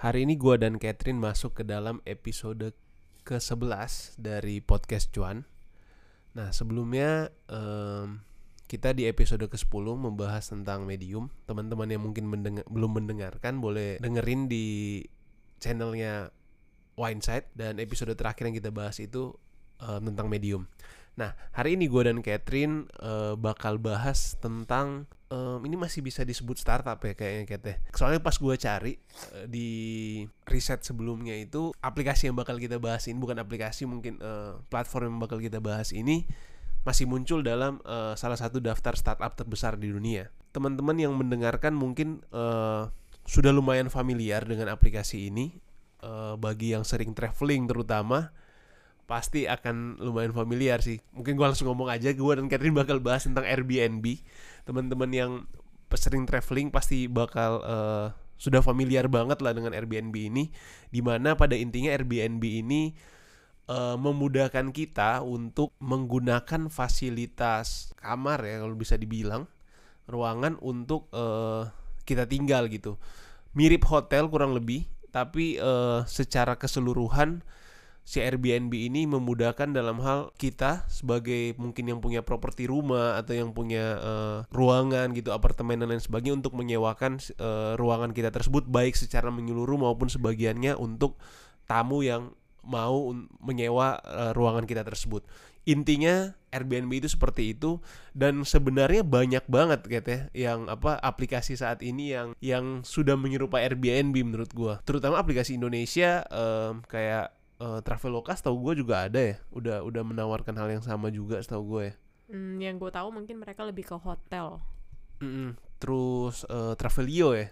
Hari ini gua dan Catherine masuk ke dalam episode ke-11 dari podcast Cuan. Nah, sebelumnya em, kita di episode ke-10 membahas tentang medium. Teman-teman yang mungkin mendengar, belum mendengarkan boleh dengerin di channelnya Wineside dan episode terakhir yang kita bahas itu em, tentang medium. Nah, hari ini gue dan Catherine eh, bakal bahas tentang em, ini masih bisa disebut startup ya kayaknya Kat ya. Soalnya pas gue cari eh, di riset sebelumnya itu aplikasi yang bakal kita bahas ini bukan aplikasi mungkin eh, platform yang bakal kita bahas ini masih muncul dalam eh, salah satu daftar startup terbesar di dunia. Teman-teman yang mendengarkan mungkin eh, sudah lumayan familiar dengan aplikasi ini. Eh, bagi yang sering traveling terutama pasti akan lumayan familiar sih. Mungkin gue langsung ngomong aja, gue dan Catherine bakal bahas tentang Airbnb. Teman-teman yang sering traveling pasti bakal eh, sudah familiar banget lah dengan Airbnb ini. Di mana pada intinya Airbnb ini eh, memudahkan kita untuk menggunakan fasilitas kamar ya kalau bisa dibilang ruangan untuk eh, kita tinggal gitu. Mirip hotel kurang lebih, tapi eh, secara keseluruhan si Airbnb ini memudahkan dalam hal kita sebagai mungkin yang punya properti rumah atau yang punya eh, ruangan gitu apartemen dan lain sebagainya untuk menyewakan eh, ruangan kita tersebut baik secara menyeluruh maupun sebagiannya untuk tamu yang mau menyewa eh, ruangan kita tersebut. Intinya Airbnb itu seperti itu dan sebenarnya banyak banget gitu ya yang apa aplikasi saat ini yang yang sudah menyerupai Airbnb menurut gua. Terutama aplikasi Indonesia em, kayak eh, Traveloka tahu gue juga ada ya udah udah menawarkan hal yang sama juga setahu gue ya Hmm, yang gue tahu mungkin mereka lebih ke hotel. Mm-mm. terus eh, Travelio ya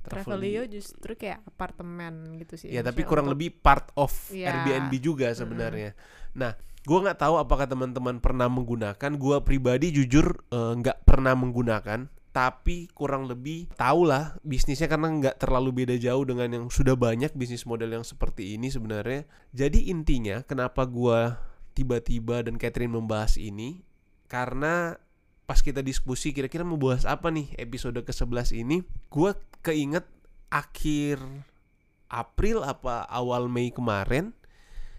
Travelio justru kayak apartemen gitu sih. ya tapi kurang untuk- lebih part of Iya. Airbnb juga sebenarnya nah gue nggak tahu apakah teman-teman pernah menggunakan gue pribadi jujur eh, nggak pernah menggunakan tapi kurang lebih tahu lah bisnisnya karena nggak terlalu beda jauh dengan yang sudah banyak bisnis model yang seperti ini sebenarnya. Jadi intinya kenapa gue tiba-tiba dan Catherine membahas ini karena pas kita diskusi kira-kira mau bahas apa nih episode ke-11 ini gue keinget akhir April apa awal Mei kemarin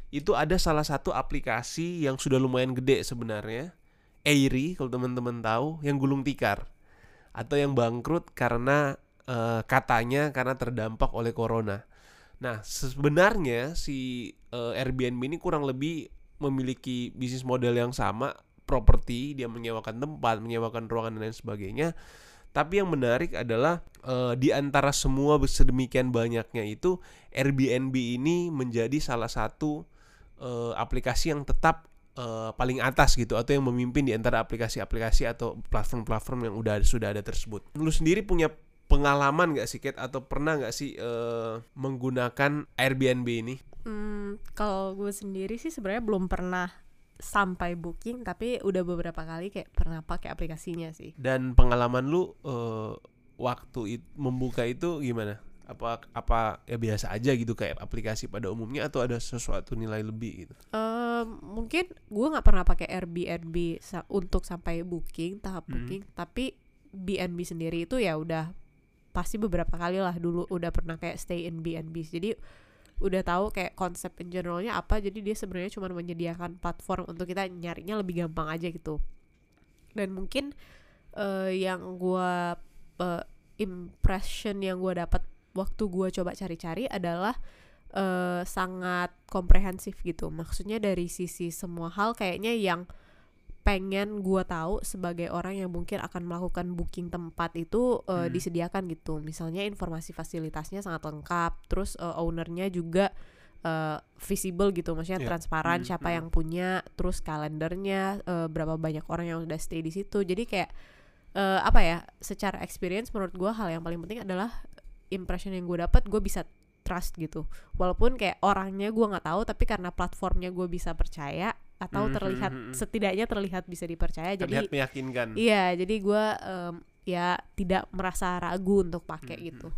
itu ada salah satu aplikasi yang sudah lumayan gede sebenarnya Airy kalau teman-teman tahu yang gulung tikar atau yang bangkrut karena eh, katanya karena terdampak oleh corona. Nah, sebenarnya si eh, Airbnb ini kurang lebih memiliki bisnis model yang sama, properti, dia menyewakan tempat, menyewakan ruangan dan lain sebagainya. Tapi yang menarik adalah eh, di antara semua sedemikian banyaknya itu Airbnb ini menjadi salah satu eh, aplikasi yang tetap eh, paling atas gitu atau yang memimpin di antara aplikasi-aplikasi atau platform-platform yang udah sudah ada tersebut. Lu sendiri punya pengalaman gak sih Kate atau pernah gak sih eh, menggunakan Airbnb ini? Hmm, kalau gue sendiri sih sebenarnya belum pernah sampai booking tapi udah beberapa kali kayak pernah pakai aplikasinya sih. Dan pengalaman lu eh, waktu it- membuka itu gimana? Apa apa ya biasa aja gitu kayak aplikasi pada umumnya atau ada sesuatu nilai lebih gitu? Em, mungkin gue nggak pernah pakai Airbnb sa- untuk sampai booking tahap Hmm. booking tapi BNB sendiri itu ya udah pasti beberapa kali lah dulu udah pernah kayak stay in BNB jadi udah tahu kayak konsep in generalnya apa jadi dia sebenarnya cuma menyediakan platform untuk kita nyarinya lebih gampang aja gitu dan mungkin eh, yang gue impression yang gue dapat waktu gue coba cari-cari adalah eh, sangat komprehensif gitu. Maksudnya dari sisi semua hal kayaknya yang pengen gua tahu sebagai orang yang mungkin akan melakukan booking tempat itu eh, Hmm. disediakan gitu. Misalnya informasi fasilitasnya sangat lengkap, terus eh, ownernya juga eh, visible gitu, maksudnya Iya. transparan Hmm, siapa hmm. yang punya, terus kalendernya eh, berapa banyak orang yang udah stay di situ. Jadi kayak eh, apa ya? Secara experience menurut gua hal yang paling penting adalah impression yang gue dapat gue bisa trust gitu walaupun kayak orangnya gue nggak tahu tapi karena platformnya gue bisa percaya atau Mhm, terlihat mhm, mhm. setidaknya terlihat bisa dipercaya jadi Terlihat meyakinkan. iya jadi gue em, ya tidak merasa ragu untuk pakai Mhm. gitu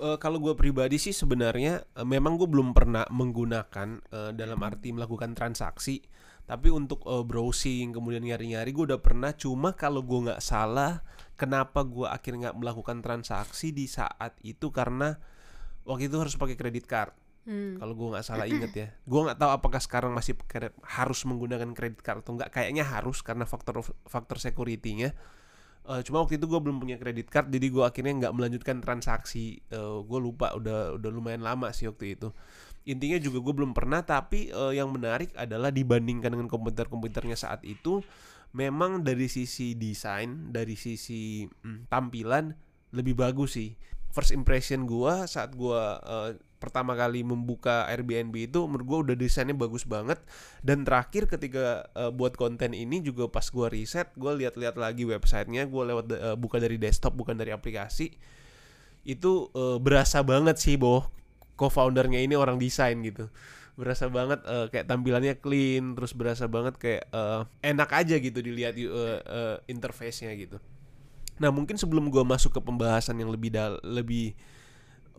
Eh, kalau gue pribadi sih sebenarnya eh, memang gue belum pernah menggunakan eh, dalam arti melakukan transaksi tapi untuk eh, browsing kemudian nyari-nyari gue udah pernah. Cuma kalau gue nggak salah kenapa gue akhirnya nggak melakukan transaksi di saat itu? Karena waktu itu harus pakai kredit card. Hmm. kalau gue nggak salah inget ya. Gue nggak tahu apakah sekarang masih harus menggunakan kredit card atau enggak kayaknya harus karena faktor faktor security-nya. Eh, cuma waktu itu gue belum punya kredit card jadi gue akhirnya nggak melanjutkan transaksi. Gue lupa udah udah lumayan lama sih waktu itu intinya juga gue belum pernah tapi eh, yang menarik adalah dibandingkan dengan komputer-komputernya saat itu memang dari sisi desain dari sisi mm, tampilan lebih bagus sih. First impression gua saat gua eh, pertama kali membuka Airbnb itu menurut gua udah desainnya bagus banget. Dan terakhir ketika eh, buat konten ini juga pas gua riset gua lihat-lihat lagi websitenya gua lewat eh, buka dari desktop bukan dari aplikasi itu eh, berasa banget sih boh co-foundernya ini orang desain gitu. Berasa banget eh, kayak tampilannya clean terus berasa banget kayak eh, enak aja gitu dilihat eh, eh, interface-nya gitu. Nah mungkin sebelum gue masuk ke pembahasan yang lebih dal lebih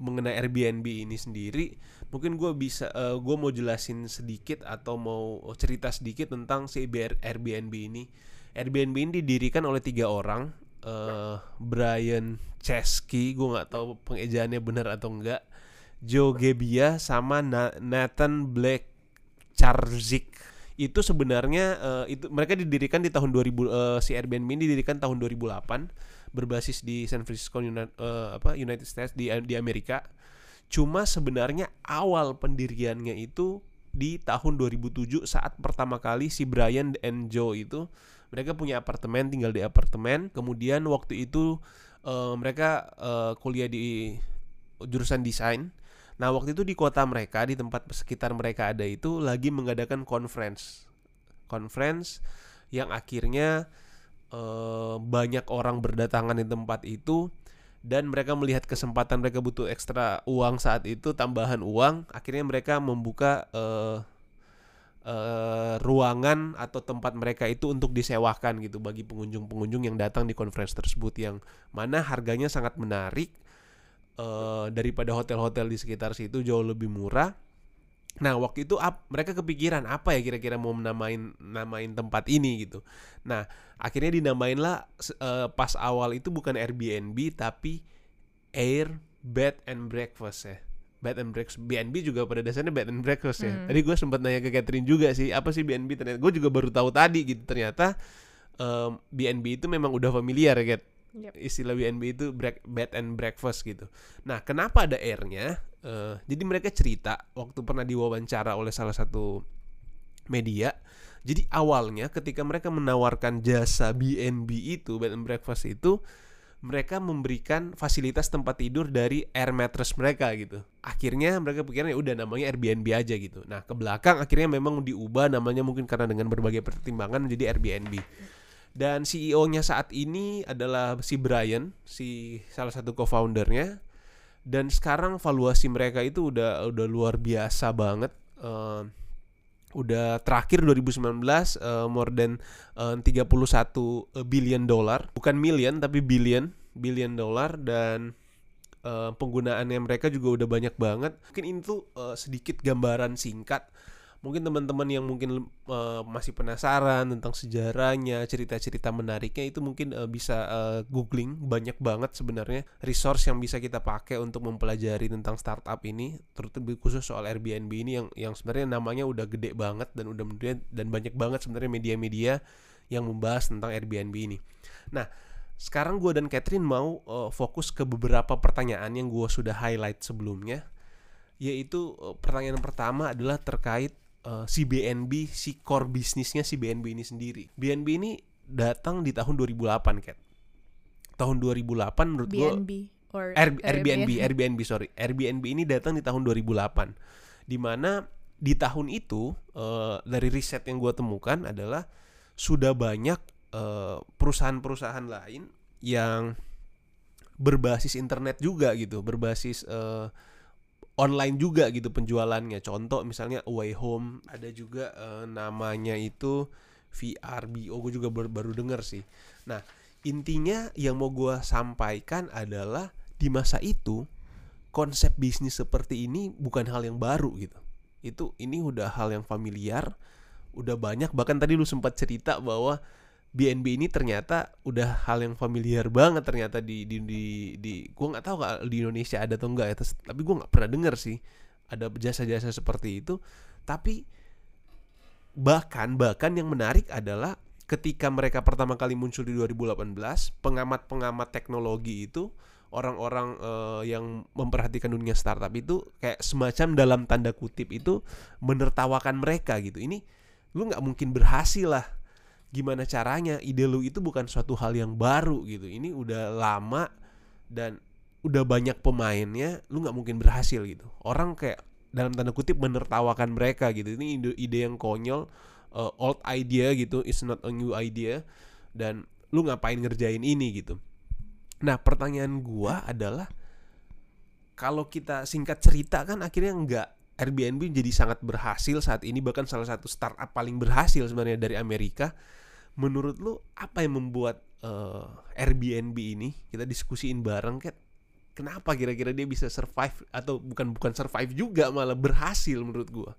mengenai Airbnb ini sendiri, mungkin gue bisa eh, gue mau jelasin sedikit atau mau cerita sedikit tentang si Airbnb ini. Airbnb ini didirikan oleh tiga orang, eh, Brian Chesky, gue nggak tahu pengejaannya benar atau enggak, Joe Gebbia sama Na- Nathan Black Charzik. Itu sebenarnya eh, itu mereka didirikan di tahun 2000 eh, si Airbnb ini didirikan tahun 2008 berbasis di San Francisco Uni- eh, apa United States di di Amerika. Cuma sebenarnya awal pendiriannya itu di tahun 2007 saat pertama kali si Brian and Joe itu mereka punya apartemen tinggal di apartemen. Kemudian waktu itu eh, mereka eh, kuliah di jurusan desain Nah waktu itu di kota mereka di tempat sekitar mereka ada itu lagi mengadakan conference, conference yang akhirnya eh, banyak orang berdatangan di tempat itu dan mereka melihat kesempatan mereka butuh ekstra uang saat itu tambahan uang, akhirnya mereka membuka eh, eh, ruangan atau tempat mereka itu untuk disewakan gitu bagi pengunjung-pengunjung yang datang di conference tersebut yang mana harganya sangat menarik eh, daripada hotel-hotel di sekitar situ jauh lebih murah. Nah waktu itu ap- mereka kepikiran apa ya kira-kira mau namain namain tempat ini gitu. Nah akhirnya dinamain lah se- eh, pas awal itu bukan Airbnb tapi Air Bed and Breakfast ya. Bed and breakfast BNB juga pada dasarnya bed and breakfast ya. Hmm. Tadi gue sempat nanya ke Catherine juga sih apa sih BNB ternyata gue juga baru tahu tadi gitu ternyata em, BNB itu memang udah familiar ya Kat Yep. istilah BNB itu break, bed and breakfast gitu. Nah, kenapa ada air-nya? Eh, jadi mereka cerita waktu pernah diwawancara oleh salah satu media. Jadi awalnya ketika mereka menawarkan jasa BNB itu bed and breakfast itu mereka memberikan fasilitas tempat tidur dari air mattress mereka gitu. Akhirnya mereka pikiran ya udah namanya Airbnb aja gitu. Nah, ke belakang akhirnya memang diubah namanya mungkin karena dengan berbagai pertimbangan menjadi Airbnb. Dan CEO-nya saat ini adalah si Brian, si salah satu co-foundernya. Dan sekarang valuasi mereka itu udah udah luar biasa banget. Eh, udah terakhir 2019 eh, more than eh, 31 billion dollar, bukan million tapi billion, billion dollar dan eh, penggunaannya mereka juga udah banyak banget. Mungkin itu eh, sedikit gambaran singkat mungkin teman-teman yang mungkin eh, masih penasaran tentang sejarahnya, cerita-cerita menariknya itu mungkin eh, bisa eh, googling banyak banget sebenarnya resource yang bisa kita pakai untuk mempelajari tentang startup ini, terutama khusus soal Airbnb ini yang yang sebenarnya namanya udah gede banget dan udah dan banyak banget sebenarnya media-media yang membahas tentang Airbnb ini. Nah, sekarang gue dan Catherine mau eh, fokus ke beberapa pertanyaan yang gue sudah highlight sebelumnya yaitu pertanyaan pertama adalah terkait eh, si BNB, si core bisnisnya si BNB ini sendiri. BNB ini datang di tahun 2008, Kat. Tahun 2008 menurut gue BNB or Air- Airbnb, Airbnb sorry, Airbnb ini datang di tahun 2008, di mana di tahun itu eh, dari riset yang gue temukan adalah sudah banyak eh, perusahaan-perusahaan lain yang berbasis internet juga gitu, berbasis eh, online juga gitu penjualannya. Contoh misalnya Away Home, ada juga eh, namanya itu VRBO, gue juga baru, baru denger sih. Nah intinya yang mau gue sampaikan adalah di masa itu konsep bisnis seperti ini bukan hal yang baru gitu. Itu ini udah hal yang familiar, udah banyak bahkan tadi lu sempat cerita bahwa BNB ini ternyata udah hal yang familiar banget ternyata di di di, di gua nggak tahu di Indonesia ada atau enggak ya tapi gua nggak pernah dengar sih ada jasa-jasa seperti itu. Tapi bahkan bahkan yang menarik adalah ketika mereka pertama kali muncul di 2018 pengamat-pengamat teknologi itu orang-orang eh, yang memperhatikan dunia startup itu kayak semacam dalam tanda kutip itu menertawakan mereka gitu. Ini lu nggak mungkin berhasil lah gimana caranya? Ide lu itu bukan suatu hal yang baru gitu. Ini udah lama dan udah banyak pemainnya lu nggak mungkin berhasil gitu. Orang kayak dalam tanda kutip menertawakan mereka gitu. Ini ide, ide yang konyol uh, old idea gitu. Is not a new idea. Dan lu ngapain ngerjain ini gitu? Nah pertanyaan gua adalah kalau kita singkat cerita kan akhirnya nggak Airbnb jadi sangat berhasil saat ini. Bahkan salah satu startup paling berhasil sebenarnya dari Amerika menurut lu apa yang membuat eh, Airbnb ini kita diskusiin bareng Kat kenapa kira-kira dia bisa survive atau bukan bukan survive juga malah berhasil menurut gua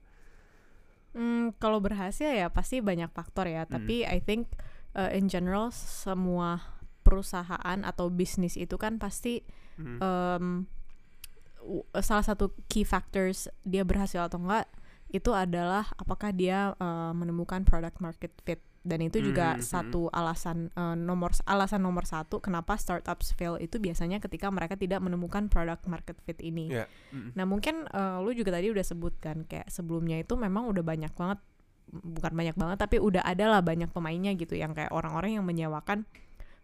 Hmm, kalau berhasil ya pasti banyak faktor ya. Tapi I think uh, in general semua perusahaan atau bisnis itu kan pasti Hmm. um, salah satu key factors dia berhasil atau enggak itu adalah apakah dia uh, menemukan product market fit dan itu juga Mhm, mhm. satu alasan uh, nomor alasan nomor satu kenapa startups fail itu biasanya ketika mereka tidak menemukan product market fit ini. Ya. Mm. Nah mungkin eh, lu juga tadi udah sebutkan kayak sebelumnya itu memang udah banyak banget bukan banyak banget tapi udah ada lah banyak pemainnya gitu yang kayak orang-orang yang menyewakan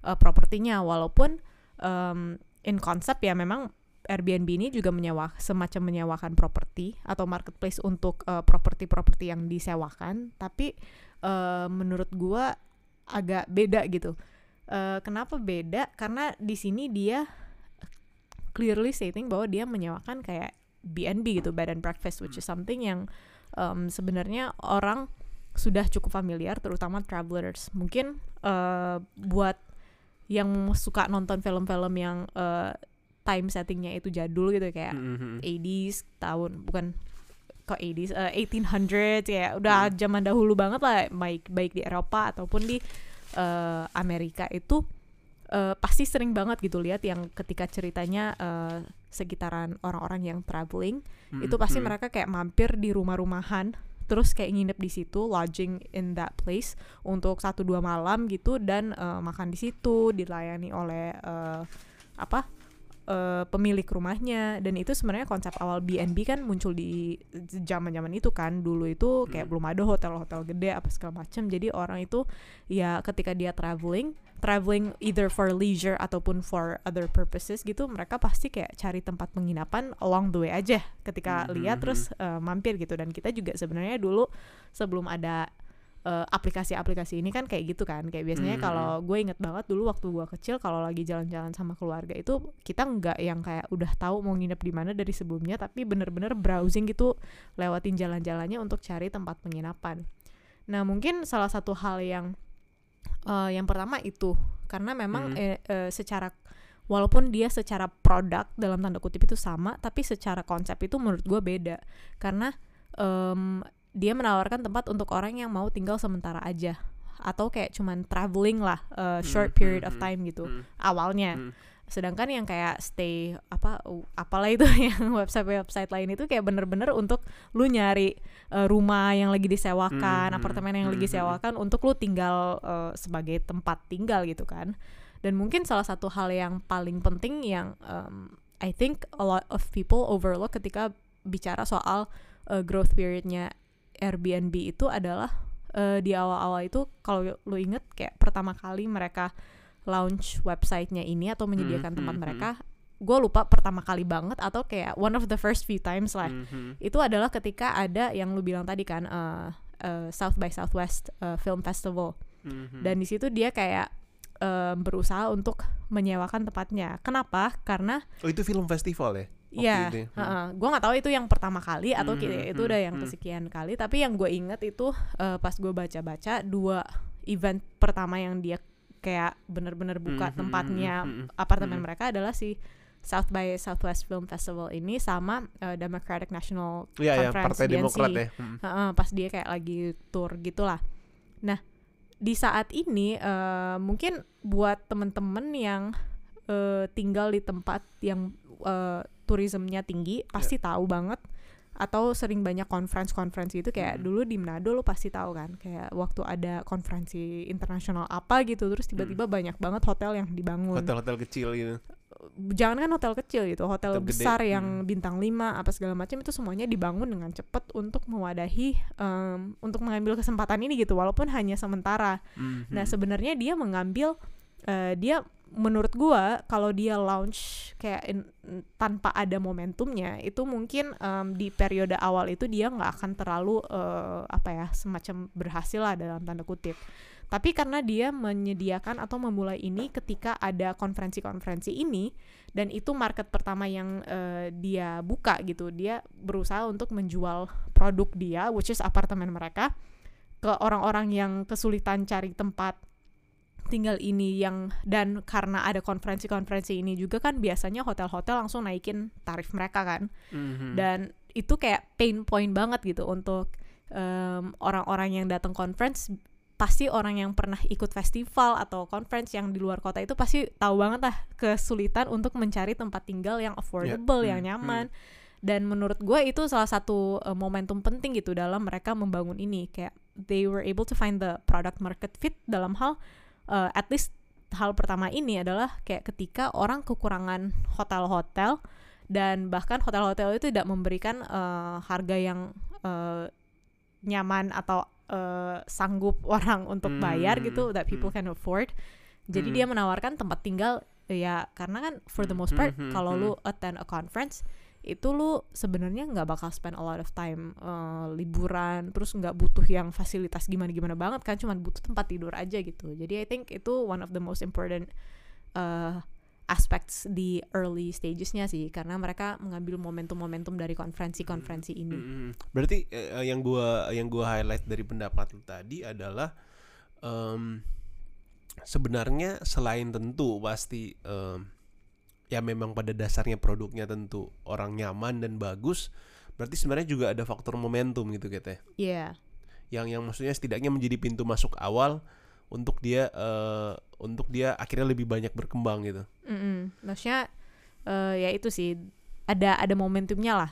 eh, propertinya walaupun em, in konsep ya memang Airbnb ini juga menyewa semacam menyewakan properti atau marketplace untuk eh, properti-properti yang disewakan tapi eh, menurut gua agak beda gitu. Eh, kenapa beda? Karena di sini dia clearly stating bahwa dia menyewakan kayak BNB gitu bed and breakfast which is something yang um, sebenarnya orang sudah cukup familiar terutama travelers mungkin uh, buat yang suka nonton film-film yang uh, time settingnya itu jadul gitu kayak Mhm. 80s tahun bukan kok 80s uh, 1800 ya udah zaman dahulu banget lah baik baik di Eropa ataupun di uh, Amerika itu uh, pasti sering banget gitu lihat yang ketika ceritanya uh, sekitaran orang-orang yang traveling itu pasti Mhm. mereka kayak mampir di rumah-rumahan terus kayak nginep di situ lodging in that place untuk satu dua malam gitu dan uh, makan di situ dilayani oleh uh, apa uh, pemilik rumahnya. Dan itu sebenarnya konsep awal B&B kan muncul di zaman-zaman itu kan. Dulu itu kayak Hmm. belum ada hotel-hotel gede apa segala macam jadi orang itu ya ketika dia traveling traveling either for leisure ataupun for other purposes gitu mereka pasti kayak cari tempat penginapan along the way aja ketika Mhm, lihat terus uh, mampir gitu. Dan kita juga sebenarnya dulu sebelum ada uh, aplikasi-aplikasi ini kan kayak gitu kan kayak biasanya Mhm. kalau gue inget banget dulu waktu gue kecil kalau lagi jalan-jalan sama keluarga itu kita nggak yang kayak udah tahu mau nginep di mana dari sebelumnya tapi bener-bener browsing gitu lewatin jalan-jalannya untuk cari tempat penginapan nah mungkin salah satu hal yang uh, yang pertama itu karena memang Mhm. eh, eh, secara walaupun dia secara produk dalam tanda kutip itu sama tapi secara konsep itu menurut gue beda karena em, dia menawarkan tempat untuk orang yang mau tinggal sementara aja. Atau kayak cuman traveling lah uh, short Hmm, period of hmm, time gitu Hmm. awalnya. Hmm. sedangkan yang kayak stay apa apalah itu yang website-website lain itu kayak bener-bener untuk lu nyari uh, rumah yang lagi disewakan Hmm, apartemen yang lagi disewakan untuk lu tinggal uh, sebagai tempat tinggal gitu kan. Dan mungkin salah satu hal yang paling penting yang um, I think a lot of people overlook ketika bicara soal uh, growth periodnya Airbnb itu adalah uh, di awal-awal itu kalau lu inget kayak pertama kali mereka launch websitenya ini atau menyediakan Hmm, tempat hmm, mereka gue lupa pertama kali banget atau kayak one of the first few times lah. Mhm. itu adalah ketika ada yang lu bilang tadi kan uh, uh, South by Southwest uh, Film Festival. Mhm. dan di situ dia kayak um, berusaha untuk menyewakan tempatnya. Kenapa? Karena oh itu film festival ya Iya, ya? Hmm. gue nggak tahu itu yang pertama kali atau Hmm, kayak itu hmm, udah yang hmm. kesekian kali. Tapi yang gue inget itu eh, pas gue baca-baca dua event pertama yang dia kayak bener-bener buka Hmm, hmm, tempatnya hmm, hmm, apartemen hmm. mereka adalah si South by Southwest Film Festival ini sama eh, Democratic National Iya ya Conference Partai DNC. Demokrat ya Hmm. Heeh, pas dia kayak lagi tour gitulah. Nah, di saat ini eh, mungkin buat temen-temen yang eh, tinggal di tempat yang eh, tourismnya tinggi pasti tahu banget atau sering banyak conference-conference gitu kayak Mhm. dulu di Manado lo pasti tahu kan kayak waktu ada konferensi internasional apa gitu terus tiba-tiba banyak banget hotel yang dibangun Hotel-hotel kecil gitu. jangan kan hotel kecil gitu hotel Hotel gede. besar yang Hmm. bintang 5 apa segala macam itu semuanya dibangun dengan cepat untuk mewadahi em, untuk mengambil kesempatan ini gitu walaupun hanya sementara Mhm. nah sebenarnya dia mengambil eh, dia menurut gua kalau dia launch kayak in- tanpa ada momentumnya itu mungkin em, di periode awal itu dia nggak akan terlalu eh, apa ya semacam berhasil lah dalam tanda kutip. Tapi karena dia menyediakan atau memulai ini ketika ada konferensi-konferensi ini dan itu market pertama yang eh, dia buka gitu dia berusaha untuk menjual produk dia which is apartemen mereka ke orang-orang yang kesulitan cari tempat tinggal ini yang dan karena ada konferensi-konferensi ini juga kan biasanya hotel-hotel langsung naikin tarif mereka kan. Mhm. dan itu kayak pain point banget gitu untuk em, orang-orang yang datang conference. Pasti orang yang pernah ikut festival atau conference yang di luar kota itu pasti tahu banget lah kesulitan untuk mencari tempat tinggal yang affordable yang Hmm, nyaman. Dan menurut gue itu salah satu eh, momentum penting gitu dalam mereka membangun ini. Kayak they were able to find the product market fit dalam hal eh, at least hal pertama ini adalah kayak ketika orang kekurangan hotel-hotel dan bahkan hotel-hotel itu tidak memberikan eh, harga yang eh, nyaman atau eh, sanggup orang untuk bayar Hmm, gitu that people hmm. can afford. Jadi Hmm. dia menawarkan tempat tinggal ya karena kan for the Hmm, most part hmm, hmm, kalau hmm. lu attend a conference itu lu sebenarnya nggak bakal spend a lot of time eh, liburan terus nggak butuh yang fasilitas gimana gimana banget kan cuma butuh tempat tidur aja gitu. Jadi I think itu one of the most important eh, aspects di early stagesnya sih karena mereka mengambil momentum-momentum dari konferensi-konferensi ini. Mm-mm. Berarti eh, yang gua yang gua highlight dari pendapat lu tadi adalah em, sebenarnya selain tentu pasti em, ya memang pada dasarnya produknya tentu orang nyaman dan bagus, berarti sebenarnya juga ada faktor momentum gitu gitu ya. Iya Yang yang maksudnya setidaknya menjadi pintu masuk awal untuk dia eh, untuk dia akhirnya lebih banyak berkembang gitu. Mm-mm. maksudnya eh, ya itu sih ada ada momentumnya lah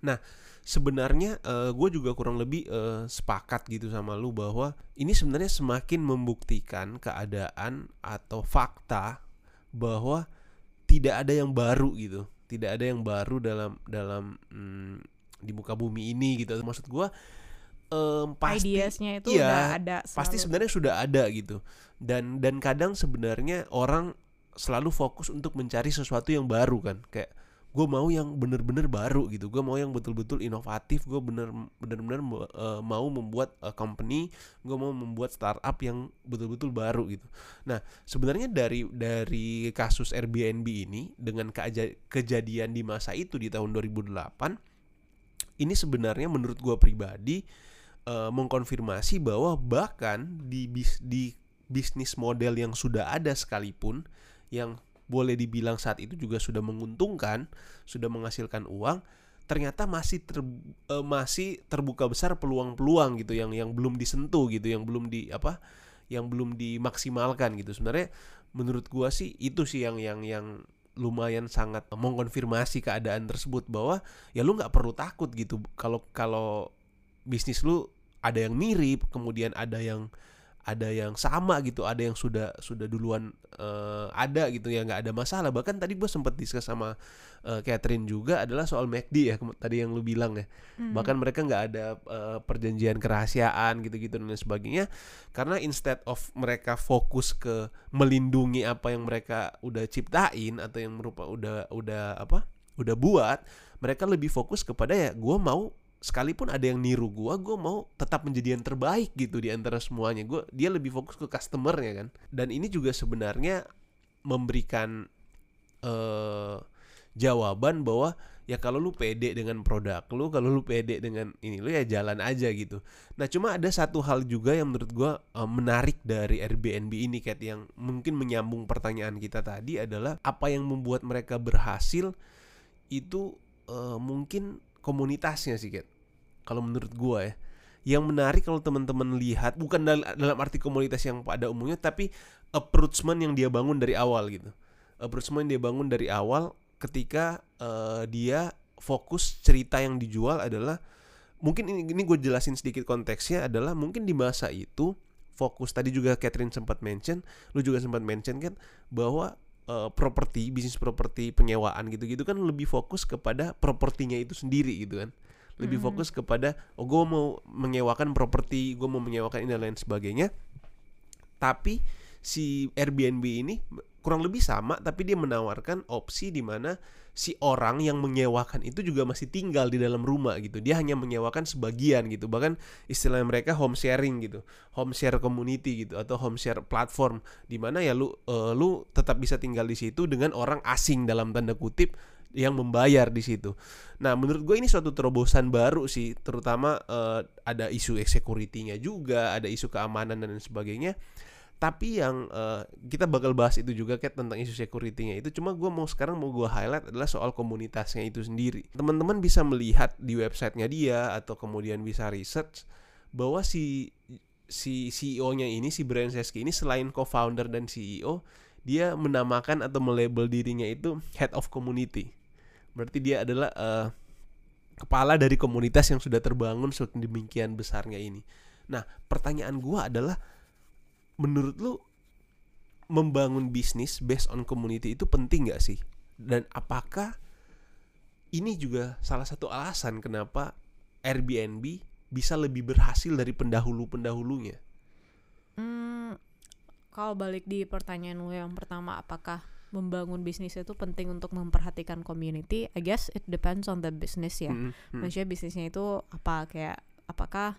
Nah, sebenarnya gue juga kurang lebih eh, sepakat gitu sama lu bahwa ini sebenarnya semakin membuktikan keadaan atau fakta bahwa tidak ada yang baru gitu, tidak ada yang baru dalam dalam mm, di muka bumi ini gitu. Maksud gue em, pasti ideasnya itu iya, udah ada pasti selalu. sebenarnya sudah ada gitu dan dan kadang sebenarnya orang selalu fokus untuk mencari sesuatu yang baru kan kayak gue mau yang bener-bener baru gitu. Gue mau yang betul-betul inovatif. Gue bener bener-bener eh, mau membuat eh, company. Gue mau membuat startup yang betul-betul baru gitu. Nah sebenarnya dari dari kasus Airbnb ini dengan kejadian di masa itu di tahun 2008 ini sebenarnya menurut gue pribadi eh, mengkonfirmasi bahwa bahkan di bis, di bisnis model yang sudah ada sekalipun yang boleh dibilang saat itu juga sudah menguntungkan, sudah menghasilkan uang, ternyata masih ter, eh, masih terbuka besar peluang-peluang gitu yang yang belum disentuh gitu, yang belum di apa, yang belum dimaksimalkan gitu. Sebenarnya menurut gua sih itu sih yang yang yang lumayan sangat mengkonfirmasi keadaan tersebut bahwa ya lu nggak perlu takut gitu kalau kalau bisnis lu ada yang mirip kemudian ada yang ada yang sama gitu ada yang sudah sudah duluan eh, ada gitu ya nggak ada masalah. Bahkan tadi gue sempat diskus sama eh, Catherine juga adalah soal McD ya tadi yang lu bilang ya. Hmm. bahkan mereka nggak ada eh, perjanjian kerahasiaan gitu-gitu dan lain sebagainya. Karena instead of mereka fokus ke melindungi apa yang mereka udah ciptain atau yang merupa udah udah apa udah buat mereka lebih fokus kepada ya gue mau sekalipun ada yang niru gua gua mau tetap menjadi yang terbaik gitu di antara semuanya. Gua dia lebih fokus ke customernya kan. Dan ini juga sebenarnya memberikan eh jawaban bahwa ya kalau lu pede dengan produk lu kalau lu pede dengan ini lu ya jalan aja gitu. Nah cuma ada satu hal juga yang menurut gua eh, menarik dari Airbnb ini Kat yang mungkin menyambung pertanyaan kita tadi adalah apa yang membuat mereka berhasil itu eh, mungkin komunitasnya sih Kat kalau menurut gua ya. Yang menarik kalau teman-teman lihat bukan dal- dalam arti komunitas yang pada umumnya tapi approachment yang dia bangun dari awal gitu. Approachment yang dia bangun dari awal ketika eh, dia fokus cerita yang dijual adalah mungkin ini, ini gue jelasin sedikit konteksnya adalah mungkin di masa itu fokus tadi juga Catherine sempat mention lu juga sempat mention kan bahwa eh, properti bisnis properti penyewaan gitu-gitu kan lebih fokus kepada propertinya itu sendiri gitu kan lebih Hmm. fokus kepada oh gue mau menyewakan properti gue mau menyewakan ini dan lain sebagainya. Tapi si Airbnb ini kurang lebih sama tapi dia menawarkan opsi di mana si orang yang menyewakan itu juga masih tinggal di dalam rumah gitu. Dia hanya menyewakan sebagian gitu. Bahkan istilah mereka home sharing gitu. Home share community gitu atau home share platform. Di mana ya lu eh, lu tetap bisa tinggal di situ dengan orang asing dalam tanda kutip yang membayar di situ. Nah, menurut gue ini suatu terobosan baru sih, terutama eh, ada isu security-nya juga, ada isu keamanan dan sebagainya. Tapi yang eh, kita bakal bahas itu juga kayak tentang isu security-nya itu. Cuma gue mau sekarang mau gue highlight adalah soal komunitasnya itu sendiri. Teman-teman bisa melihat di websitenya dia atau kemudian bisa research bahwa si si CEO-nya ini si Brian Chesky ini selain co-founder dan CEO, dia menamakan atau melabel dirinya itu head of community. Berarti dia adalah eh, kepala dari komunitas yang sudah terbangun sedemikian besarnya ini. Nah, pertanyaan gua adalah menurut lu membangun bisnis based on community itu penting gak sih? Dan apakah ini juga salah satu alasan kenapa Airbnb bisa lebih berhasil dari pendahulu-pendahulunya? Hmm, kalau balik di pertanyaan lu yang pertama, apakah membangun bisnis itu penting untuk memperhatikan community? I guess it depends on the business ya. Mm, mm. Maksudnya bisnisnya itu apa kayak apakah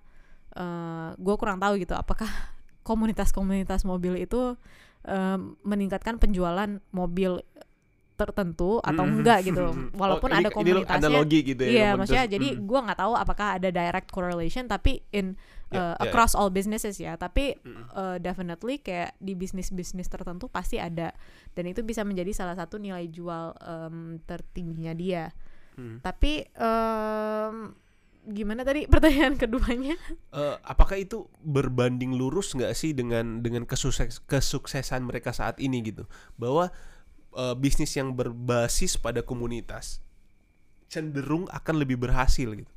gue kurang tahu gitu apakah komunitas-komunitas mobil itu eh, meningkatkan penjualan mobil tertentu atau Mm, enggak mm, gitu mm, mm. walaupun Oh, ada ini- komunitasnya analogi gitu ya. Iya, komunitas. maksudnya jadi Mm. gua nggak tahu apakah ada direct correlation tapi in Ya, uh, ya, across all businesses ya. Tapi Mm. uh, definitely kayak di bisnis-bisnis tertentu pasti ada dan itu bisa menjadi salah satu nilai jual um, tertingginya dia. Mm. Tapi um, gimana tadi pertanyaan keduanya? Eh, apakah itu berbanding lurus nggak sih dengan dengan kesukses, kesuksesan mereka saat ini gitu bahwa eh, bisnis yang berbasis pada komunitas cenderung akan lebih berhasil gitu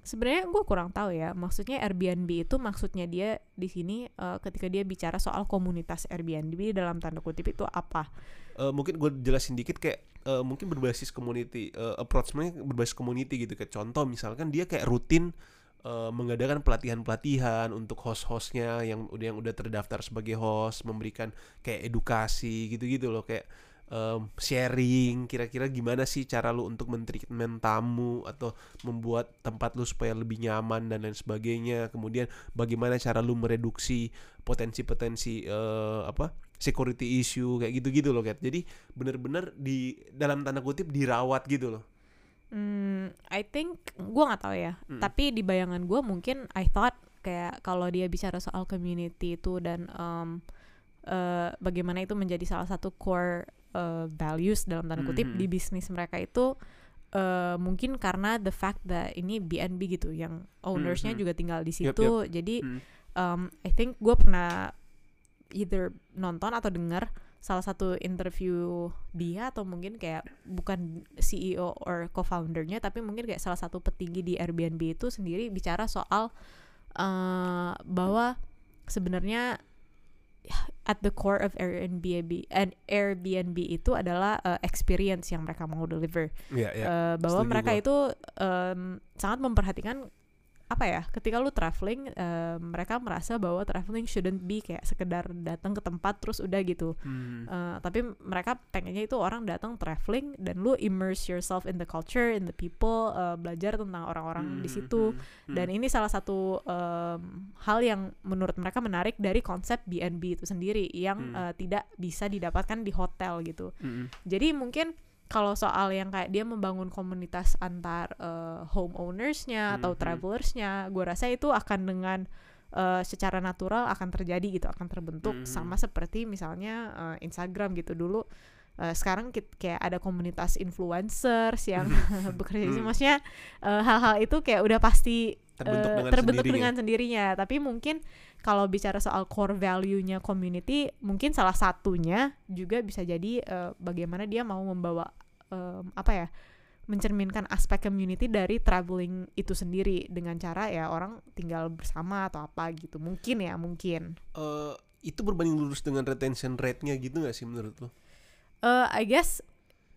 Sebenarnya gue kurang tahu ya. Maksudnya Airbnb itu maksudnya dia di sini uh, ketika dia bicara soal komunitas Airbnb dalam tanda kutip itu apa? Eh, mungkin gue jelasin dikit kayak eh, mungkin berbasis community eh, approachnya berbasis community gitu kayak contoh misalkan dia kayak rutin eh, mengadakan pelatihan-pelatihan untuk host-hostnya yang udah yang udah terdaftar sebagai host memberikan kayak edukasi gitu-gitu loh kayak em, sharing kira-kira gimana sih cara lu untuk mentreatment tamu atau membuat tempat lu supaya lebih nyaman dan lain sebagainya kemudian bagaimana cara lu mereduksi potensi-potensi eh, apa security issue kayak gitu-gitu loh Kat. Jadi bener-bener di dalam tanda kutip dirawat gitu loh. Hmm, I think gue nggak tahu ya. Mm. Tapi di bayangan gue mungkin I thought kayak kalau dia bicara soal community itu dan um, eh, bagaimana itu menjadi salah satu core eh, values dalam tanda kutip Mhm. di bisnis mereka itu eh, mungkin karena the fact that ini BNB gitu yang ownersnya Mhm. juga tinggal di situ. Jadi Mm. um, I think gue pernah either nonton atau dengar salah satu interview dia atau mungkin kayak bukan CEO or co-foundernya tapi mungkin kayak salah satu petinggi di Airbnb itu sendiri bicara soal uh, bahwa sebenarnya at the core of Airbnb and Airbnb itu adalah uh, experience yang mereka mau deliver Iya, iya. Eh, bahwa setuju mereka gua. itu em, sangat memperhatikan apa ya ketika lu traveling em, mereka merasa bahwa traveling shouldn't be kayak sekedar datang ke tempat terus udah gitu Hmm. Eh, tapi mereka pengennya itu orang datang traveling dan lu immerse yourself in the culture in the people eh, belajar tentang orang-orang di Hmm, situ hmm, hmm. dan ini salah satu em, hal yang menurut mereka menarik dari konsep B&B itu sendiri yang Hmm. eh, tidak bisa didapatkan di hotel gitu Hmm, jadi mungkin kalau soal yang kayak dia membangun komunitas antar eh, homeownersnya atau Mhm. travelersnya, gue rasa itu akan dengan eh, secara natural akan terjadi gitu, akan terbentuk Mhm. sama seperti misalnya eh, Instagram gitu dulu. Eh, sekarang kit- kayak ada komunitas influencers yang bekerja di. Mhm. maksudnya hal-hal itu kayak udah pasti terbentuk eh, dengan terbentuk sendirinya. dengan sendirinya tapi mungkin kalau bicara soal core value-nya community mungkin salah satunya juga bisa jadi eh, bagaimana dia mau membawa em, apa ya mencerminkan aspek community dari traveling itu sendiri dengan cara ya orang tinggal bersama atau apa gitu mungkin ya mungkin Eh, itu berbanding lurus dengan retention rate-nya gitu gak sih menurut lo? eh I guess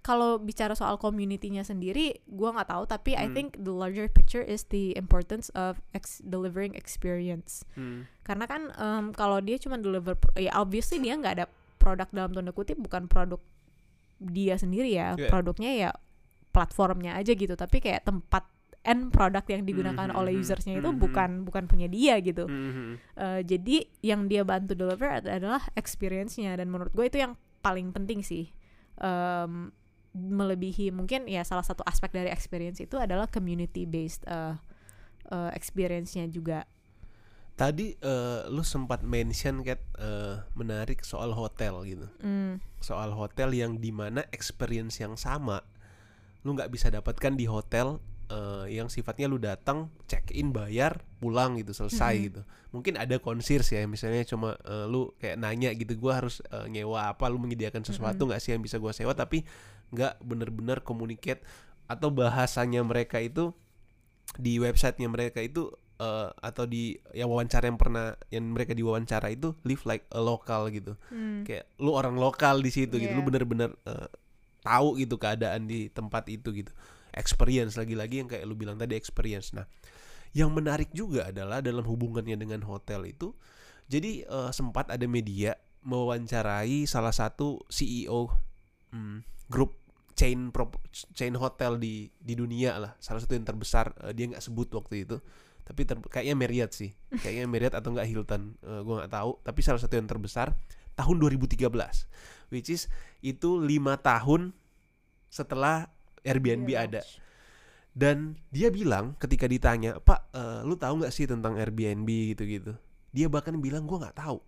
kalau bicara soal community-nya sendiri, gua nggak tahu. Tapi I Hmm. think the larger picture is the importance of ex- delivering experience. Hmm. Karena kan em, kalau dia cuma deliver, ya obviously dia nggak ada produk dalam tanda kutip, bukan produk dia sendiri ya. Yeah. Produknya ya platformnya aja gitu. Tapi kayak tempat end produk yang digunakan Mhm, oleh mhm, usersnya itu mhm. bukan bukan punya dia gitu. Mhm. Eh, jadi yang dia bantu deliver ad- adalah experience-nya dan menurut gue itu yang paling penting sih Em, melebihi mungkin ya salah satu aspek dari experience itu adalah community based uh, uh, experience-nya juga Tadi eh, lu sempat mention Kat eh, menarik soal hotel gitu. Hmm, Soal hotel yang di mana experience yang sama lu nggak bisa dapatkan di hotel eh, yang sifatnya lu datang check in bayar pulang gitu selesai Mhm. gitu. Mungkin ada concierge ya misalnya cuma eh, lu kayak nanya gitu gua harus eh, nyewa apa lu menyediakan sesuatu nggak sih yang bisa gua sewa tapi nggak bener-bener communicate atau bahasanya mereka itu di websitenya mereka itu eh, atau di yang wawancara yang pernah yang mereka diwawancara itu live like a local gitu. Hmm, kayak lu orang lokal di situ gitu. Lu Iya. bener-bener eh, tahu gitu keadaan di tempat itu gitu. Experience lagi-lagi yang kayak lu bilang tadi experience. Nah yang menarik juga adalah dalam hubungannya dengan hotel itu jadi eh, sempat ada media mewawancarai salah satu CEO hmm, grup chain prop- chain hotel di di dunia lah. Salah satu yang terbesar eh, dia nggak sebut waktu itu. Tapi ter- kayaknya Marriott sih. Kayaknya Marriott atau enggak Hilton. Eh, gua nggak tahu. Tapi salah satu yang terbesar tahun 2013 which is itu lima tahun setelah Airbnb Iya, ada. Dan dia bilang ketika ditanya Pak eh, lu tahu nggak sih tentang Airbnb? gitu-gitu. Dia bahkan bilang gua nggak tahu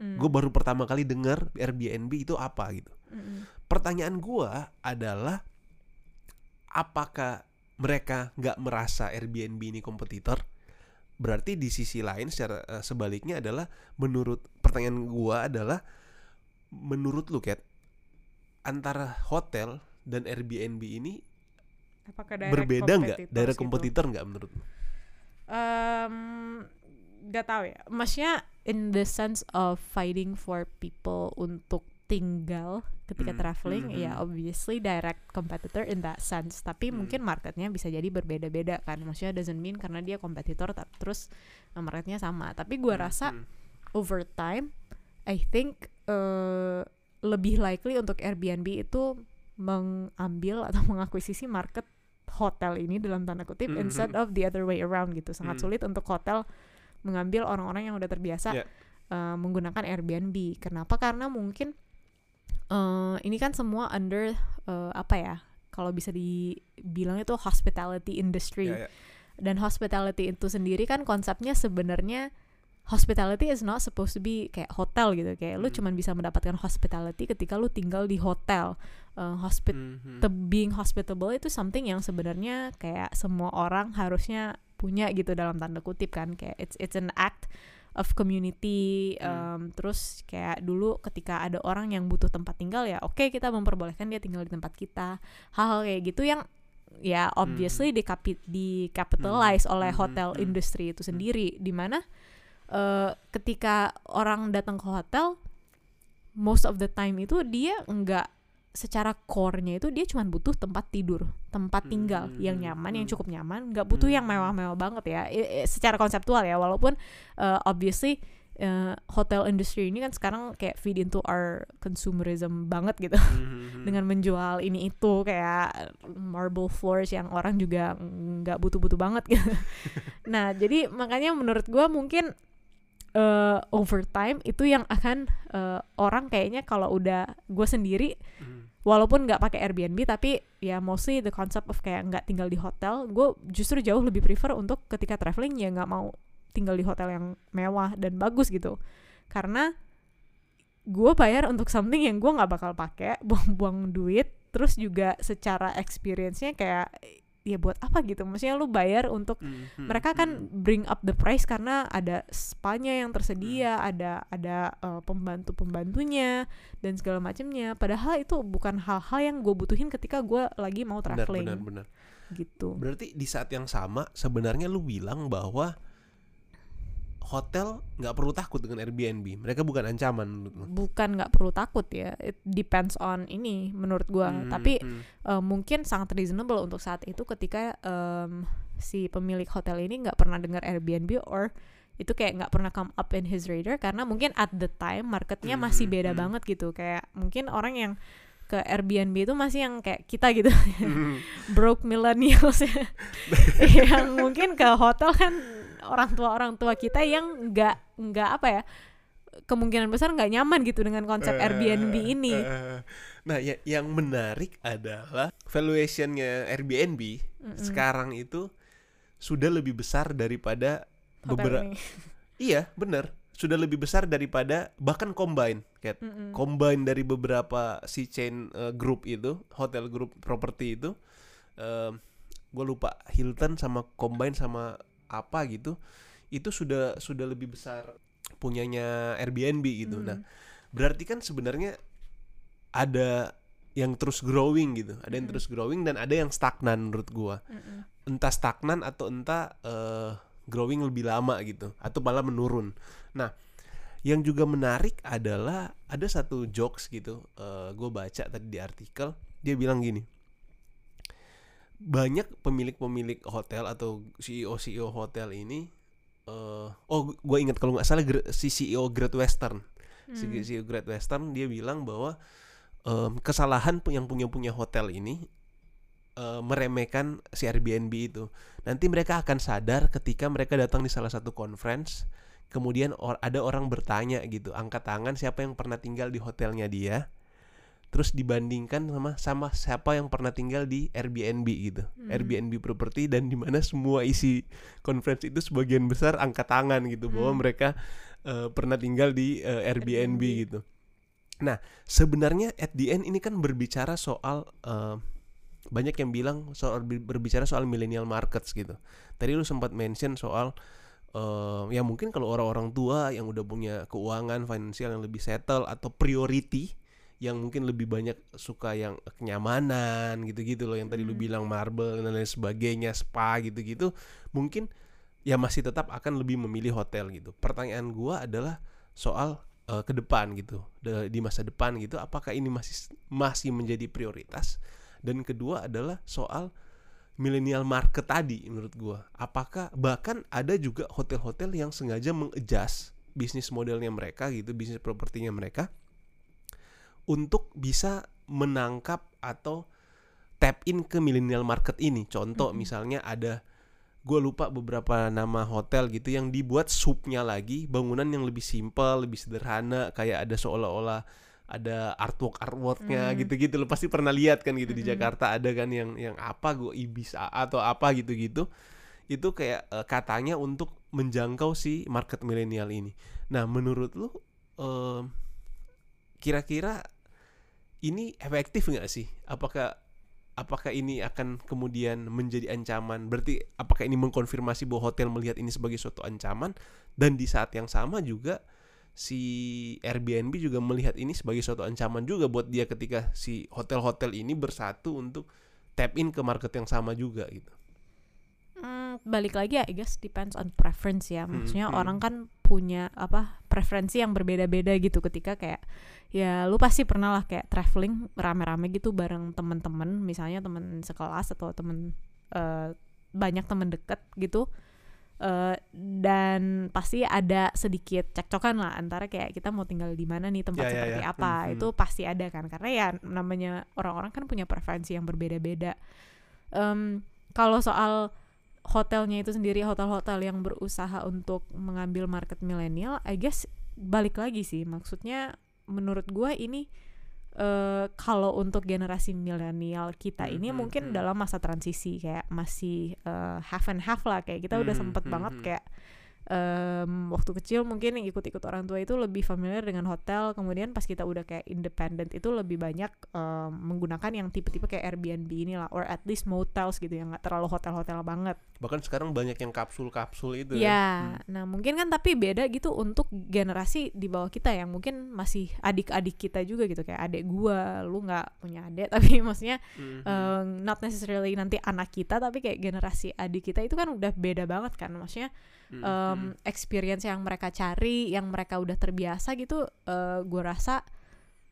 hmm, gue baru pertama kali dengar Airbnb itu apa gitu. Hmm, pertanyaan gua adalah apakah mereka nggak merasa Airbnb ini kompetitor? Berarti di sisi lain secara eh, sebaliknya adalah menurut pertanyaan gua adalah menurut lu Kat antara hotel dan Airbnb ini apakah berbeda nggak? dari kompetitor nggak menurut lu? Em, nggak tahu ya maksudnya in the sense of fighting for people untuk tinggal ketika Hmm, traveling hmm, ya hmm. obviously direct competitor in that sense tapi Hmm. mungkin marketnya bisa jadi berbeda-beda kan maksudnya doesn't mean karena dia kompetitor terus marketnya sama tapi gua Hmm, rasa hmm. over time I think uh, lebih likely untuk Airbnb itu mengambil atau mengakuisisi market hotel ini dalam tanda kutip Mhm. instead of the other way around gitu sangat Mhm. sulit untuk hotel mengambil orang-orang yang udah terbiasa Yeah. uh, menggunakan Airbnb kenapa karena mungkin uh, ini kan semua under uh, apa ya kalau bisa dibilang itu hospitality industry Ya, ya. dan hospitality itu sendiri kan konsepnya sebenarnya hospitality is not supposed to be kayak hotel gitu kayak lu Hmm. cuman bisa mendapatkan hospitality ketika lu tinggal di hotel Uh, hospit Mhm. the being hospitable itu something yang sebenarnya kayak semua orang harusnya punya gitu dalam tanda kutip kan kayak it's it's an act of community Hmm. um, terus kayak dulu ketika ada orang yang butuh tempat tinggal ya oke kita memperbolehkan dia tinggal di tempat kita hal-hal kayak gitu yang ya obviously dikapi di capitalize oleh Hmm. hotel Hmm. industry itu sendiri di mana eh, ketika orang datang ke hotel most of the time itu dia nggak secara core-nya itu dia cuma butuh tempat tidur, tempat tinggal Hmm, yang nyaman, yang hmm. cukup nyaman, nggak butuh yang Hmm. mewah-mewah banget ya. I- i- secara konseptual ya, walaupun uh, obviously uh, hotel industry ini kan sekarang kayak feed into our consumerism banget gitu Mhm. dengan menjual ini itu kayak marble floors yang orang juga nggak butuh-butuh banget gitu. nah jadi makanya menurut gua mungkin uh, over time itu yang akan uh, orang kayaknya kalau udah gue sendiri Mhm. walaupun nggak pakai Airbnb tapi ya mostly the concept of kayak nggak tinggal di hotel gue justru jauh lebih prefer untuk ketika traveling ya nggak mau tinggal di hotel yang mewah dan bagus gitu karena gue bayar untuk something yang gue nggak bakal pakai buang-buang duit terus juga secara experience-nya kayak ya buat apa gitu maksudnya lu bayar untuk Hmm, hmm, mereka kan hmm. bring up the price karena ada spanya yang Hmm. tersedia, ada ada uh, pembantu-pembantunya dan segala macamnya. Padahal itu bukan hal-hal yang gue butuhin ketika gue lagi mau benar traveling benar benar. gitu. Berarti di saat yang sama sebenarnya lu bilang bahwa hotel nggak perlu takut dengan Airbnb. Mereka bukan ancaman. Bukan nggak perlu takut ya. It depends on ini menurut gue. Hmm, Tapi hmm. uh, mungkin sangat reasonable untuk saat itu ketika um, si pemilik hotel ini nggak pernah dengar Airbnb or itu kayak nggak pernah come up in his radar karena mungkin at the time marketnya masih Hmm, beda hmm. banget gitu kayak mungkin orang yang ke Airbnb itu masih yang kayak kita gitu Hmm. broke millennials ya. yang mungkin ke hotel kan orang tua orang tua kita yang nggak nggak apa ya kemungkinan besar nggak nyaman gitu dengan konsep Eh, Airbnb ini eh, nah, ya, yang menarik adalah valuationnya Airbnb Mm-mm. sekarang itu sudah lebih besar daripada beberapa. Iya, benar. Sudah lebih besar daripada bahkan combine, Kat. Mm-mm. Combine dari beberapa si chain eh, group itu, hotel group properti itu. gue lupa Hilton sama combine sama apa gitu. Itu sudah sudah lebih besar punyanya Airbnb gitu. Mm. Nah, berarti kan sebenarnya ada yang terus growing gitu, ada yang Mm. terus growing dan ada yang stagnan menurut gua. Mm-mm. Entah stagnan atau entah eh, growing lebih lama gitu, atau malah menurun. Nah, yang juga menarik adalah ada satu jokes gitu, gue baca tadi di artikel, dia bilang gini, banyak pemilik-pemilik hotel atau CEO-CEO hotel ini, eh, oh gue ingat kalau nggak salah si CEO Great Western si Hmm. CEO Great Western dia bilang bahwa em, kesalahan yang punya punya hotel ini eh, meremehkan si Airbnb itu. Nanti mereka akan sadar ketika mereka datang di salah satu conference, kemudian or- ada orang bertanya gitu, angkat tangan siapa yang pernah tinggal di hotelnya dia, terus dibandingkan sama sama siapa yang pernah tinggal di Airbnb gitu, Hmm. Airbnb property dan di mana semua isi conference itu sebagian besar angkat tangan gitu bahwa Hmm. mereka eh, pernah tinggal di eh, Airbnb, Airbnb. gitu. Nah, sebenarnya at the end ini kan berbicara soal eh, banyak yang bilang soal ber- berbicara soal millennial markets gitu. Tadi lu sempat mention soal eh, ya mungkin kalau orang-orang tua yang udah punya keuangan finansial yang lebih settle atau priority yang mungkin lebih banyak suka yang kenyamanan gitu-gitu loh yang tadi lu Hmm. bilang marble dan lain sebagainya spa gitu-gitu mungkin ya masih tetap akan lebih memilih hotel gitu. Pertanyaan gua adalah soal eh, ke depan gitu di masa depan gitu apakah ini masih masih menjadi prioritas dan kedua adalah soal millennial market tadi menurut gua apakah bahkan ada juga hotel-hotel yang sengaja mengadjust bisnis modelnya mereka gitu bisnis propertinya mereka untuk bisa menangkap atau tap in ke millennial market ini contoh Mhm. misalnya ada gue lupa beberapa nama hotel gitu yang dibuat subnya lagi bangunan yang lebih simpel lebih sederhana kayak ada seolah-olah ada artwork artworknya Hmm. gitu-gitu lo pasti pernah lihat kan gitu di Mm-mm. Jakarta ada kan yang yang apa gue ibis atau apa gitu-gitu itu kayak eh, katanya untuk menjangkau si market milenial ini nah menurut lu em, kira-kira ini efektif nggak sih? Apakah apakah ini akan kemudian menjadi ancaman? Berarti apakah ini mengkonfirmasi bahwa hotel melihat ini sebagai suatu ancaman? Dan di saat yang sama juga si Airbnb juga melihat ini sebagai suatu ancaman juga buat dia ketika si hotel-hotel ini bersatu untuk tap in ke market yang sama juga gitu. Hmm, balik lagi ya, I guess depends on preference ya. Hmm, Maksudnya hmm. orang kan punya apa preferensi yang berbeda-beda gitu ketika kayak ya lu pasti pernah lah kayak traveling rame-rame gitu bareng temen-temen, misalnya temen sekelas atau temen eh, banyak temen deket gitu. Eh, dan pasti ada sedikit cekcokan lah antara kayak kita mau tinggal di mana nih tempat Ya, ya, seperti ya. apa Hmm, hmm. itu pasti ada kan karena ya namanya orang-orang kan punya preferensi yang berbeda-beda. Em, kalau soal hotelnya itu sendiri hotel-hotel yang berusaha untuk mengambil market milenial, I guess balik lagi sih maksudnya menurut gua ini eh kalau untuk generasi milenial kita Hmm, ini hmm, mungkin hmm. dalam masa transisi kayak masih eh, half and half lah kayak kita udah Hmm, sempet hmm, banget hmm. Em, waktu kecil mungkin yang ikut-ikut orang tua itu lebih familiar dengan hotel. Kemudian pas kita udah kayak independent itu lebih banyak em, menggunakan yang tipe-tipe kayak Airbnb inilah or at least motels gitu yang nggak terlalu hotel-hotel banget. Bahkan sekarang banyak yang kapsul-kapsul itu ya. Hmm. nah mungkin kan tapi beda gitu untuk generasi di bawah kita yang mungkin masih adik-adik kita juga gitu. Kayak adik gua lu nggak punya adik tapi maksudnya Mhm. eh, not necessarily nanti anak kita tapi kayak generasi adik kita itu kan udah beda banget kan. Maksudnya Em, experience yang mereka cari yang mereka udah terbiasa gitu eh gue rasa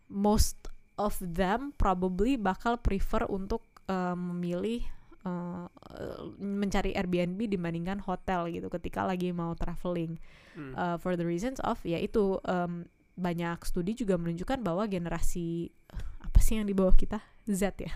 most of them probably bakal prefer untuk eh, memilih eh, eh, mencari Airbnb dibandingkan hotel gitu ketika lagi mau traveling. Mhm. Uh, for the reasons of ya itu em, banyak studi juga menunjukkan bahwa generasi apa sih yang di bawah kita? Z ya?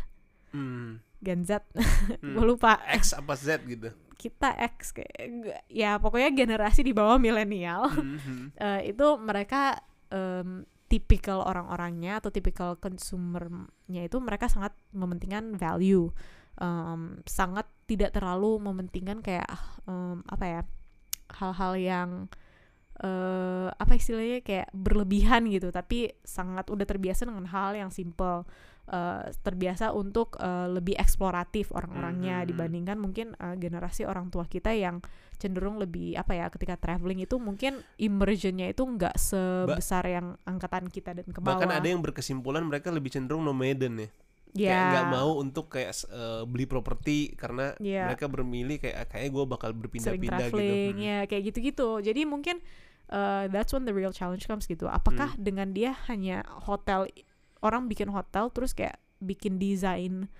Mhm. Gen Z. Gue lupa. X apa Z gitu kita X kayak ya pokoknya generasi di bawah milenial. Mhm. Eh, itu mereka em, tipikal orang-orangnya atau tipikal consumernya itu mereka sangat mementingkan value. Em, sangat tidak terlalu mementingkan kayak em, apa ya hal-hal yang eh apa istilahnya kayak berlebihan gitu. Tapi sangat udah terbiasa dengan hal yang simple eh, terbiasa untuk eh, lebih eksploratif orang-orangnya Mhm. dibandingkan mungkin eh, generasi orang tua kita yang cenderung lebih apa ya ketika traveling itu mungkin immersionnya itu nggak sebesar yang angkatan kita dan ke bawah Bahkan ada yang berkesimpulan mereka lebih cenderung nomaden ya ya Kayak nggak mau untuk kayak eh, beli properti karena Iya. mereka bermilih kayak kayak gue bakal berpindah-pindah gitu Mhm. ya kayak gitu-gitu jadi mungkin uh, that's when the real challenge comes gitu apakah Hmm. dengan dia hanya hotel orang bikin hotel terus kayak bikin desain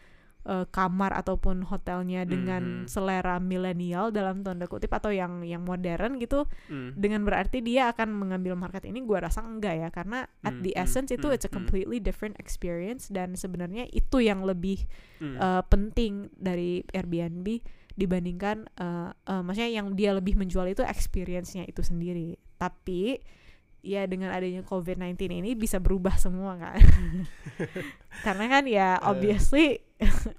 uh, kamar ataupun hotelnya dengan Mhm. selera milenial dalam tanda kutip atau yang yang modern gitu Mhm. dengan berarti dia akan mengambil market ini gua rasa enggak ya karena at Hmm, the hmm, essence itu hmm, it's a hmm. completely different experience dan sebenarnya itu yang lebih Mhm. uh, penting dari Airbnb dibandingkan uh, uh, maksudnya yang dia lebih menjual itu experience-nya itu sendiri. Tapi ya dengan adanya COVID-19 ini bisa berubah semua kan. Karena kan ya Eh. obviously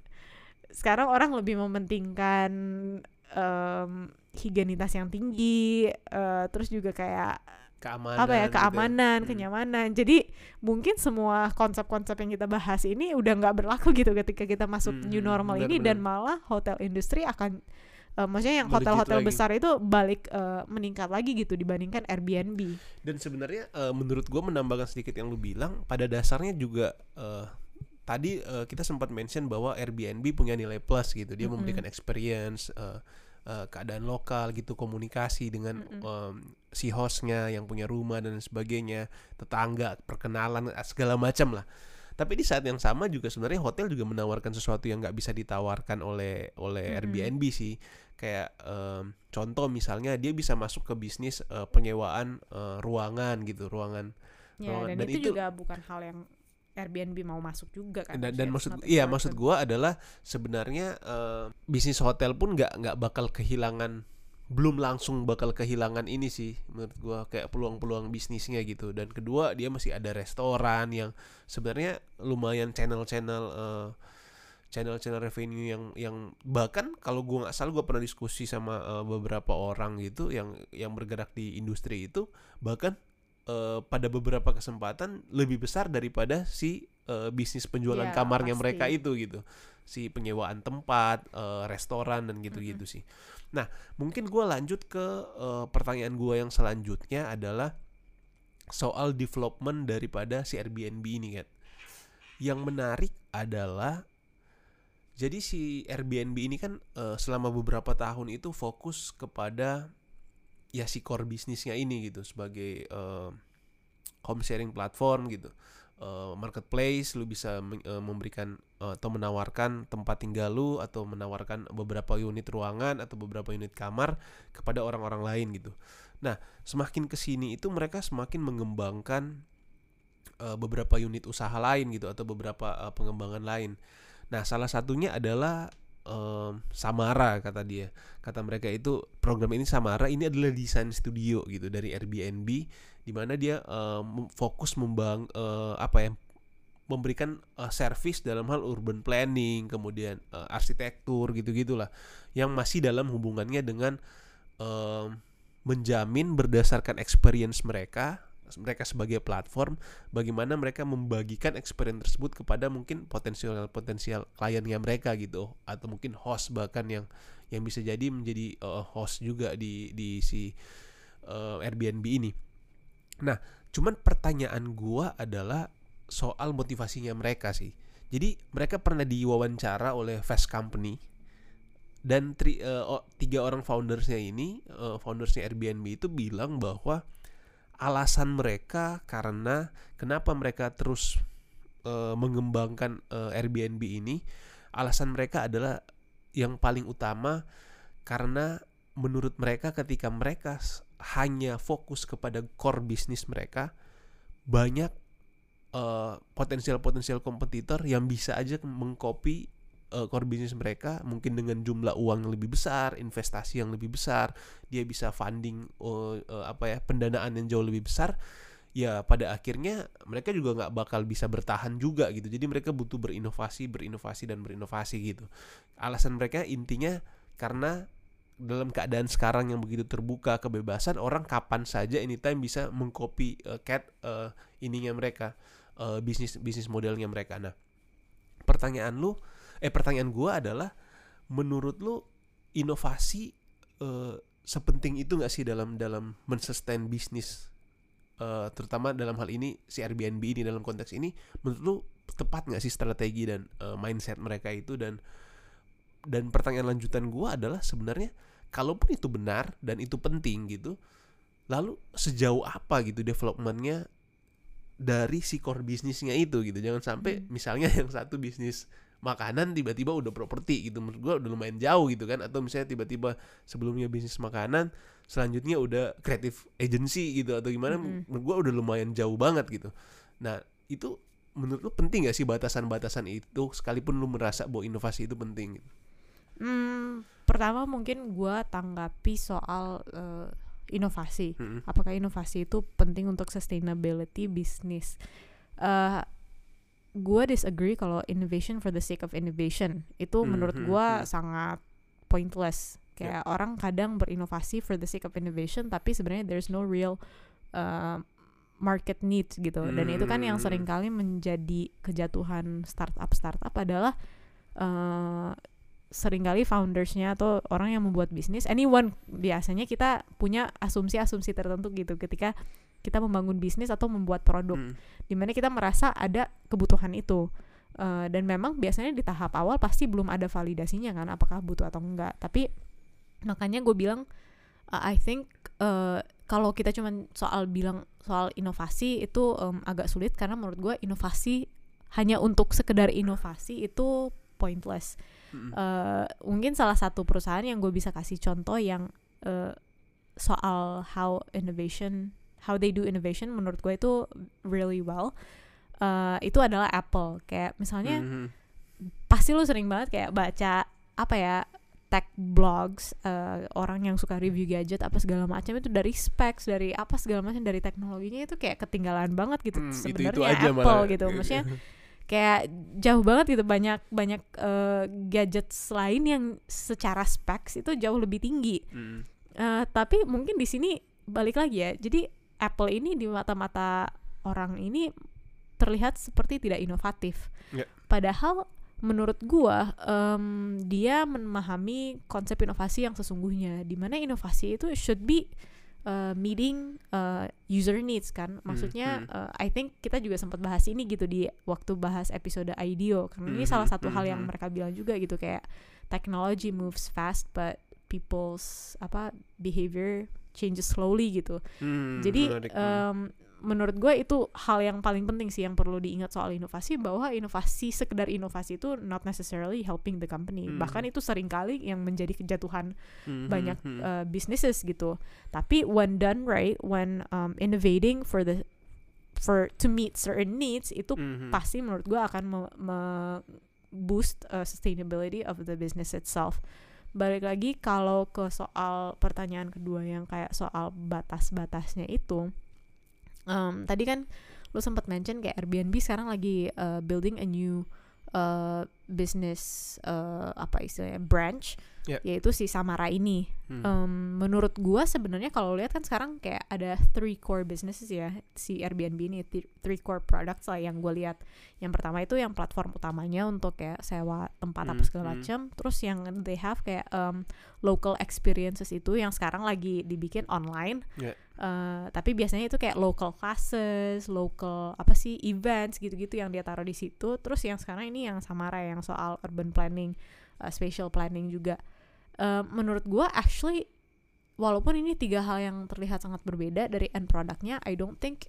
sekarang orang lebih mementingkan um, higienitas yang tinggi, uh, terus juga kayak keamanan apa ya gitu keamanan, Hmm. kenyamanan. Jadi mungkin semua konsep-konsep yang kita bahas ini udah nggak berlaku gitu ketika kita masuk Hmm, new normal benar, ini dan malah hotel industri akan eh, maksudnya yang Melejit hotel-hotel besar itu balik eh, meningkat lagi gitu dibandingkan Airbnb. Dan sebenarnya eh, menurut gue menambahkan sedikit yang lu bilang, pada dasarnya juga eh, tadi eh, kita sempat mention bahwa Airbnb punya nilai plus gitu. Dia Mm-mm. memberikan experience, eh, eh, keadaan lokal gitu, komunikasi dengan Mm-mm. em, si hostnya yang punya rumah dan sebagainya, tetangga, perkenalan segala macam lah. Tapi di saat yang sama juga sebenarnya hotel juga menawarkan sesuatu yang nggak bisa ditawarkan oleh oleh Mm-mm. Airbnb sih. Kayak em, contoh misalnya dia bisa masuk ke bisnis eh, penyewaan eh, ruangan gitu, ruangan Ya, Ruangan. dan, Dan itu, itu- juga bukan hal yang Airbnb mau masuk juga kan. dan, dan maksud iya maksud gua adalah sebenarnya eh, bisnis hotel pun nggak nggak bakal kehilangan belum langsung bakal kehilangan ini sih menurut gua kayak peluang-peluang bisnisnya gitu dan kedua dia masih ada restoran yang sebenarnya lumayan channel-channel eh, channel-channel revenue yang yang bahkan kalau gua nggak salah gua pernah diskusi sama eh, beberapa orang gitu yang yang bergerak di industri itu bahkan eh, pada beberapa kesempatan lebih besar daripada si eh, bisnis penjualan Ya, kamarnya pasti. mereka itu gitu si penyewaan tempat eh, restoran dan gitu-gitu sih. Nah mungkin gua lanjut ke eh, pertanyaan gua yang selanjutnya adalah soal development daripada si Airbnb ini kan yang menarik adalah jadi si Airbnb ini kan eh, selama beberapa tahun itu fokus kepada ya si core bisnisnya ini gitu sebagai eh, home sharing platform gitu Eh, marketplace lu bisa eh, memberikan eh, atau menawarkan tempat tinggal lu atau menawarkan beberapa unit ruangan atau beberapa unit kamar kepada orang-orang lain gitu. Nah semakin ke sini itu mereka semakin mengembangkan beberapa unit usaha lain gitu atau beberapa pengembangan lain. Nah, salah satunya adalah em, Samara kata dia. Kata mereka itu program ini Samara ini adalah desain studio gitu dari Airbnb di mana dia mem- fokus membang eh, apa ya memberikan eh, service dalam hal urban planning, kemudian eh, arsitektur gitu-gitulah yang masih dalam hubungannya dengan em, menjamin berdasarkan experience mereka mereka sebagai platform bagaimana mereka membagikan experience tersebut kepada mungkin potensial potensial kliennya mereka gitu atau mungkin host bahkan yang yang bisa jadi menjadi uh, host juga di di si uh, Airbnb ini. Nah, cuman pertanyaan gua adalah soal motivasinya mereka sih. Jadi mereka pernah diwawancara oleh Fast Company dan tri, uh, tiga orang foundersnya ini, uh, foundersnya Airbnb itu bilang bahwa alasan mereka karena kenapa mereka terus uh, mengembangkan uh, Airbnb ini alasan mereka adalah yang paling utama karena menurut mereka ketika mereka hanya fokus kepada core bisnis mereka banyak potensial-potensial uh, kompetitor yang bisa aja mengcopy uh, core bisnis mereka mungkin dengan jumlah uang yang lebih besar, investasi yang lebih besar, dia bisa funding uh, uh, apa ya pendanaan yang jauh lebih besar, ya pada akhirnya mereka juga nggak bakal bisa bertahan juga gitu. Jadi mereka butuh berinovasi, berinovasi dan berinovasi gitu. Alasan mereka intinya karena dalam keadaan sekarang yang begitu terbuka kebebasan orang kapan saja anytime bisa mengcopy uh, cat uh, ininya mereka uh, bisnis bisnis modelnya mereka. Nah, pertanyaan lu eh pertanyaan gue adalah menurut lu inovasi uh, sepenting itu nggak sih dalam dalam mensustain bisnis uh, terutama dalam hal ini si Airbnb ini dalam konteks ini menurut lu tepat nggak sih strategi dan uh, mindset mereka itu dan dan pertanyaan lanjutan gue adalah sebenarnya kalaupun itu benar dan itu penting gitu lalu sejauh apa gitu developmentnya dari si core bisnisnya itu gitu jangan sampai hmm. misalnya yang satu bisnis makanan tiba-tiba udah properti gitu menurut gue udah lumayan jauh gitu kan atau misalnya tiba-tiba sebelumnya bisnis makanan selanjutnya udah creative agency gitu atau gimana mm-hmm. menurut gue udah lumayan jauh banget gitu nah itu menurut lu penting gak sih batasan-batasan itu sekalipun lu merasa bahwa inovasi itu penting gitu? Hmm, pertama mungkin gue tanggapi soal uh, inovasi. Mm-hmm. Apakah inovasi itu penting untuk sustainability bisnis? Uh, gue disagree kalau innovation for the sake of innovation itu hmm, menurut hmm, gue hmm. sangat pointless kayak yeah. orang kadang berinovasi for the sake of innovation tapi sebenarnya there's no real uh, market needs gitu dan itu kan yang hmm. sering kali menjadi kejatuhan startup startup adalah uh, sering kali foundersnya atau orang yang membuat bisnis anyone biasanya kita punya asumsi-asumsi tertentu gitu. Ketika kita membangun bisnis atau membuat produk hmm. di mana kita merasa ada kebutuhan itu. Uh, dan memang biasanya di tahap awal pasti belum ada validasinya kan apakah butuh atau enggak. Tapi makanya gue bilang uh, I think uh, kalau kita cuma soal bilang soal inovasi itu um, agak sulit. Karena menurut gue inovasi hanya untuk sekedar inovasi itu pointless hmm. uh, mungkin salah satu perusahaan yang gue bisa kasih contoh yang uh, soal how innovation how they do innovation menurut gue itu really well uh, itu adalah Apple kayak misalnya mm-hmm. pasti lu sering banget kayak baca apa ya tech blogs uh, orang yang suka review gadget apa segala macam itu dari specs dari apa segala macam dari teknologinya itu kayak ketinggalan banget gitu hmm, sebenarnya Apple malah. gitu maksudnya kayak jauh banget gitu banyak banyak uh, gadgets lain yang secara specs itu jauh lebih tinggi hmm. uh, tapi mungkin di sini balik lagi ya jadi Apple ini di mata-mata orang ini terlihat seperti tidak inovatif. Yeah. Padahal menurut gua um, dia memahami konsep inovasi yang sesungguhnya di mana inovasi itu should be uh, meeting uh, user needs kan maksudnya hmm, hmm. Uh, I think kita juga sempat bahas ini gitu di waktu bahas episode IDEO karena hmm, ini salah satu hmm, hal yang hmm. mereka bilang juga gitu kayak technology moves fast but people's apa behavior changes slowly gitu. Hmm, Jadi um, menurut gue itu hal yang paling penting sih yang perlu diingat soal inovasi bahwa inovasi sekedar inovasi itu not necessarily helping the company. Hmm. Bahkan itu sering kali yang menjadi kejatuhan hmm, banyak hmm, uh, businesses gitu. Tapi when done right, when um, innovating for the for to meet certain needs itu hmm. pasti menurut gue akan me, me boost uh, sustainability of the business itself balik lagi kalau ke soal pertanyaan kedua yang kayak soal batas-batasnya itu um, tadi kan lu sempat mention kayak Airbnb sekarang lagi uh, building a new uh, business eh, apa istilahnya branch Ya. yaitu si Samara ini Hmm. Em, menurut gua sebenarnya kalau lihat kan sekarang kayak ada three core businesses ya si Airbnb ini th- three core products lah yang gue lihat yang pertama itu yang platform utamanya untuk kayak sewa tempat apa Hmm, segala hmm. macam terus yang they have kayak em, local experiences itu yang sekarang lagi dibikin online Ya. Eh, tapi biasanya itu kayak local classes local apa sih events gitu-gitu yang dia taruh di situ terus yang sekarang ini yang Samara yang soal urban planning uh, spatial planning juga. Uh, menurut gua actually walaupun ini tiga hal yang terlihat sangat berbeda dari end produknya I don't think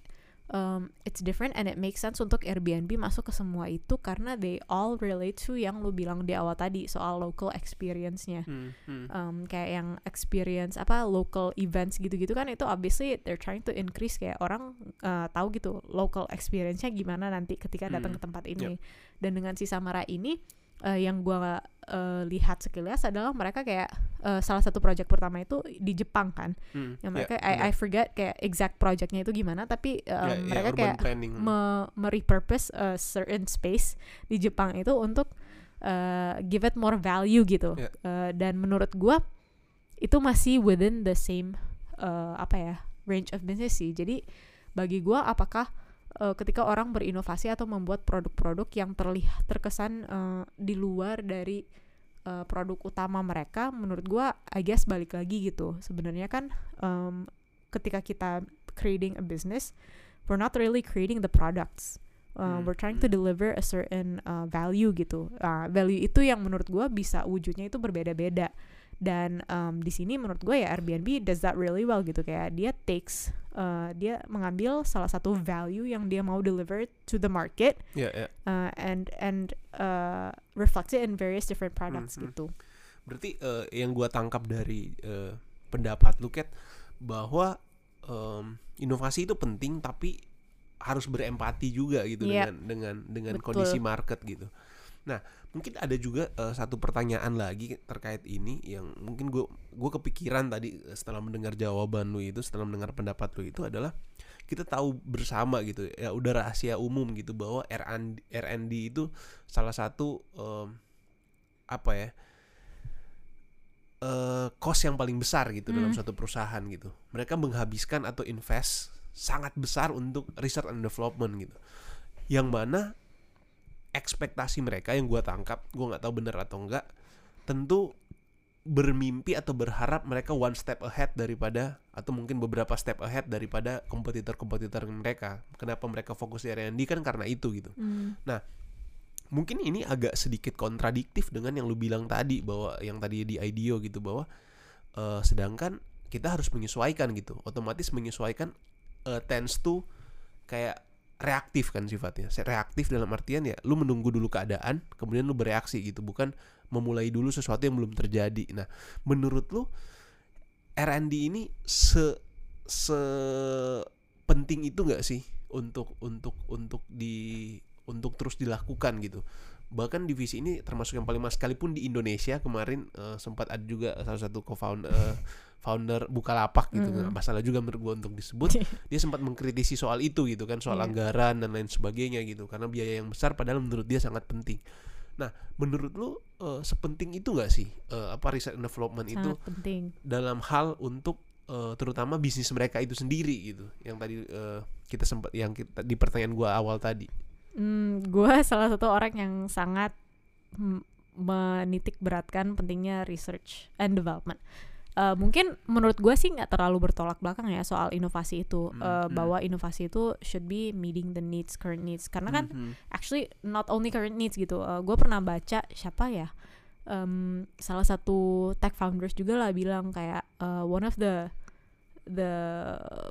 um, it's different and it makes sense untuk Airbnb masuk ke semua itu karena they all relate to yang lu bilang di awal tadi soal local experience-nya. Hmm, hmm. um, kayak yang experience apa local events gitu-gitu kan itu obviously they're trying to increase kayak orang uh, tahu gitu local experience-nya gimana nanti ketika datang Hmm, ke tempat ini. Dan dengan si Samara ini uh, yang gua uh, lihat sekilas adalah mereka kayak uh, salah satu project pertama itu di Jepang kan Hmm, yang ya, mereka benar. I, I forget kayak exact projectnya itu gimana tapi um, Ya, ya, mereka urban kayak planning. me, repurpose a certain space di Jepang itu untuk uh, give it more value gitu Ya. Uh, dan menurut gua itu masih within the same uh, apa ya range of business sih jadi bagi gua apakah uh, ketika orang berinovasi atau membuat produk-produk yang terlihat terkesan uh, di luar dari uh, produk utama mereka menurut gua I guess balik lagi gitu. Sebenarnya kan um, ketika kita creating a business we're not really creating the products. Uh, Hmm, we're trying to hmm. deliver a certain uh, value gitu. Uh, value itu yang menurut gua bisa wujudnya itu berbeda-beda dan um, di sini menurut gue ya Airbnb does that really well gitu kayak dia takes uh, dia mengambil salah satu value yang dia mau deliver to the market Ya, ya. uh, and and uh, reflects it in various different products Hmm, hmm. gitu Berarti eh, yang gua tangkap dari eh, pendapat lu Kat bahwa em, inovasi itu penting tapi harus berempati juga gitu Iya. dengan dengan dengan Betul. kondisi market gitu. Nah, mungkin ada juga eh, satu pertanyaan lagi terkait ini yang mungkin gua gua kepikiran tadi eh, setelah mendengar jawaban lu itu, setelah mendengar pendapat lu itu adalah kita tahu bersama gitu ya udah rahasia umum gitu bahwa R&D, R&D itu salah satu em, apa ya eh cost yang paling besar gitu dalam Hmm. suatu perusahaan gitu. Mereka menghabiskan atau invest sangat besar untuk research and development gitu. Yang mana ekspektasi mereka yang gua tangkap, gua nggak tahu benar atau enggak, tentu bermimpi atau berharap mereka one step ahead daripada atau mungkin beberapa step ahead daripada kompetitor-kompetitor mereka. Kenapa mereka fokus di R&D kan karena itu gitu. Mungkin ini agak sedikit kontradiktif dengan yang lu bilang tadi bahwa yang tadi di IDEO gitu bahwa eh, sedangkan kita harus menyesuaikan gitu. Otomatis menyesuaikan eh, tends to kayak reaktif kan sifatnya. Reaktif dalam artian ya lu menunggu dulu keadaan kemudian lu bereaksi gitu. Bukan memulai dulu sesuatu yang belum terjadi. Nah menurut lu R&D ini se se penting itu nggak sih untuk untuk untuk di untuk terus dilakukan gitu? Bahkan divisi ini termasuk yang paling mahal sekalipun di Indonesia kemarin eh, sempat ada juga salah satu co-founder eh, founder Bukalapak gitu Mm. masalah juga menurut gua untuk disebut dia sempat mengkritisi soal itu gitu kan soal Iya. anggaran dan lain sebagainya gitu karena biaya yang besar padahal menurut dia sangat penting nah menurut lu eh, sepenting itu nggak sih eh, apa research and development itu sangat penting dalam hal untuk eh, terutama bisnis mereka itu sendiri gitu yang tadi eh, kita sempat yang kita di pertanyaan gua awal tadi Hmm, gue salah satu orang yang sangat mm, menitik beratkan pentingnya research and development. Eh, mungkin menurut gue sih nggak terlalu bertolak belakang ya soal inovasi itu Hmm, Eh, hmm. bahwa inovasi itu should be meeting the needs current needs karena kan Mhm. actually not only current needs gitu. gue pernah baca siapa ya Em, salah satu tech founders juga lah bilang kayak eh, one of the the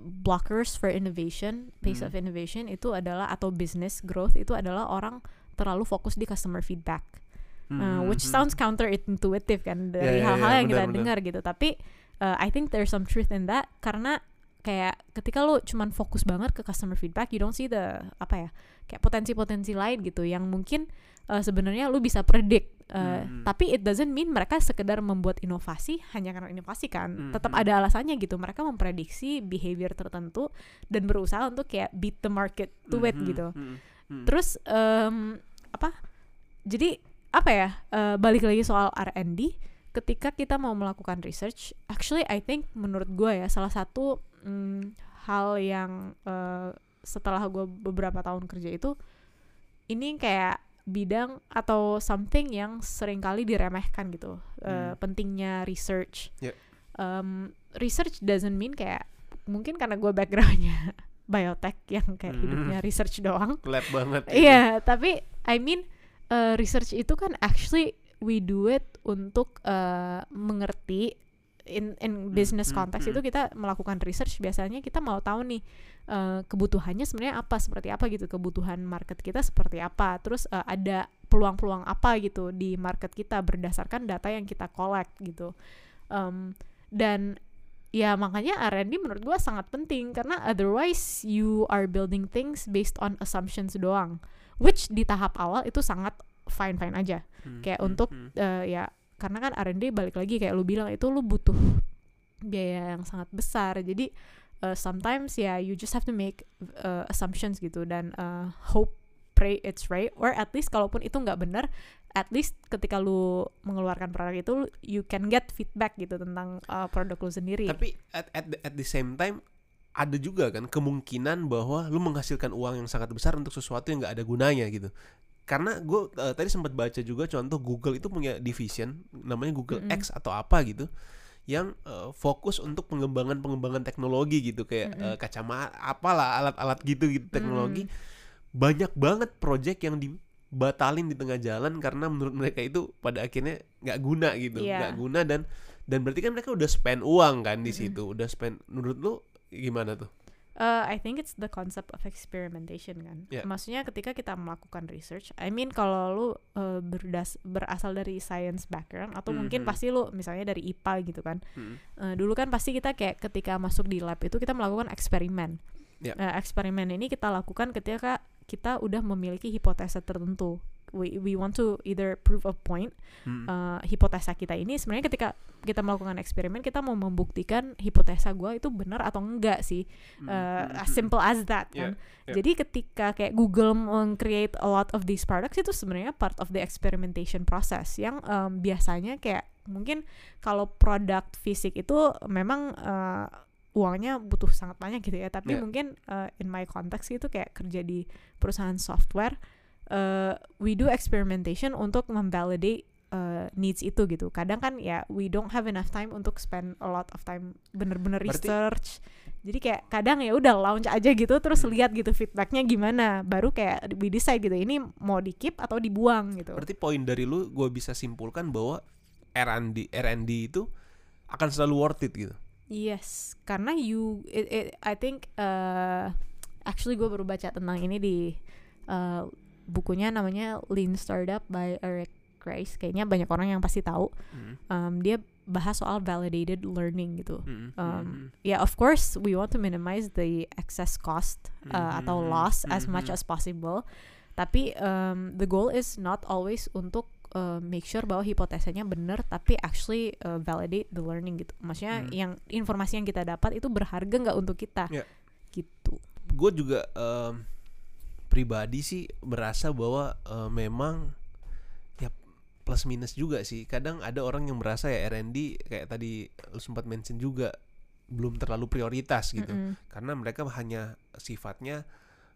blockers for innovation, pace Hmm. of innovation itu adalah atau business growth itu adalah orang terlalu fokus di customer feedback. Uh, which Mhm. sounds counterintuitive kan dari ya, hal-hal ya, yang kita benar, benar. dengar gitu. Tapi uh, I think there's some truth in that karena kayak ketika lu cuman fokus banget ke customer feedback, you don't see the apa ya kayak potensi-potensi lain gitu yang mungkin uh, sebenarnya lu bisa predict. Uh, Mhm. Tapi it doesn't mean mereka sekedar membuat inovasi hanya karena inovasi kan. Tetap Mhm. ada alasannya gitu. Mereka memprediksi behavior tertentu dan berusaha untuk kayak beat the market to it Mhm, gitu. mhm, mhm. Terus em, apa? Jadi apa ya eh, balik lagi soal R&D ketika kita mau melakukan research actually I think menurut gue ya salah satu mm, hal yang eh, setelah gue beberapa tahun kerja itu ini kayak bidang atau something yang sering kali diremehkan gitu eh, Hmm. pentingnya research Yeah. Um, research doesn't mean kayak mungkin karena gue backgroundnya biotech yang kayak Hmm. hidupnya research doang Kelihatan banget. Iya, tapi I mean uh, research itu kan actually we do it untuk uh, mengerti in in business hmm, context hmm. itu kita melakukan research biasanya kita mau tahu nih uh, kebutuhannya sebenarnya apa seperti apa gitu kebutuhan market kita seperti apa terus uh, ada peluang-peluang apa gitu di market kita berdasarkan data yang kita collect gitu um, dan ya makanya R&D menurut gua sangat penting karena otherwise you are building things based on assumptions doang which di tahap awal itu sangat fine fine aja. Hmm, kayak hmm, untuk hmm. eh, ya karena kan R&D balik lagi kayak lu bilang itu lu butuh biaya yang sangat besar. Jadi eh, sometimes ya you just have to make eh, assumptions gitu dan eh, hope pray it's right. Or at least kalaupun itu nggak benar at least ketika lu mengeluarkan produk itu you can get feedback gitu tentang eh, produk lu sendiri. Tapi at, at, the, at the same time ada juga kan kemungkinan bahwa lu menghasilkan uang yang sangat besar untuk sesuatu yang nggak ada gunanya gitu. Karena gue tadi sempat baca juga contoh Google itu punya division namanya Google Mm-mm. X atau apa gitu yang eh, fokus untuk pengembangan pengembangan teknologi gitu kayak Mm-mm. eh, kacamata apalah alat-alat gitu gitu teknologi banyak banget project yang dibatalin di tengah jalan karena menurut mereka itu pada akhirnya nggak guna gitu Iya. nggak guna dan dan berarti kan mereka udah spend uang kan di situ udah spend menurut lu gimana tuh Uh, I think it's the concept of experimentation kan. Yeah. Maksudnya ketika kita melakukan research, I mean kalau lu uh, berdas berasal dari science background atau mungkin Mhm. pasti lu misalnya dari IPA gitu kan. Hmm. Uh, dulu kan pasti kita kayak ketika masuk di lab itu kita melakukan eksperimen. Yeah. Uh, eksperimen ini kita lakukan ketika kita udah memiliki hipotesa tertentu. We we want to either prove a point Hmm. uh, hipotesa kita ini sebenarnya ketika kita melakukan eksperimen kita mau membuktikan hipotesa gua itu benar atau enggak sih Hmm. uh, Hmm. as simple as that kan. yeah. Jadi ketika kayak Google meng-create a lot of these products itu sebenarnya part of the experimentation process yang um, biasanya kayak mungkin kalau produk fisik itu memang uh, uangnya butuh sangat banyak gitu ya. Tapi Yeah. mungkin uh, in my context itu kayak kerja di perusahaan software uh, we do experimentation untuk memvalidate uh, needs itu gitu. Kadang kan ya we don't have enough time untuk spend a lot of time bener-bener Berarti- research. Jadi kayak kadang ya udah launch aja gitu terus Hmm. lihat gitu feedbacknya gimana. Baru kayak we decide gitu ini mau di keep atau dibuang gitu. berarti poin dari lu gue bisa simpulkan bahwa R&D R&D itu akan selalu worth it gitu Yes, karena you it, it- I think uh, actually gue baru baca tentang ini di uh, bukunya namanya Lean Startup by Eric Rice. Kayaknya banyak orang yang pasti tahu. Hmm. Um, dia bahas soal validated learning gitu. Hmm. Um. Ya, of course we want to minimize the excess cost uh, atau Mhm, loss as much as possible. Tapi um, the goal is not always untuk uh, make sure bahwa hipotesanya benar, tapi actually uh, validate the learning gitu. Maksudnya yang informasi yang kita dapat itu berharga nggak untuk kita, Ya. gitu. gue juga em, pribadi sih merasa bahwa eh, memang ya plus minus juga sih kadang ada orang yang merasa ya R&D kayak tadi lu sempat mention juga belum terlalu prioritas gitu Mm-mm. karena mereka hanya sifatnya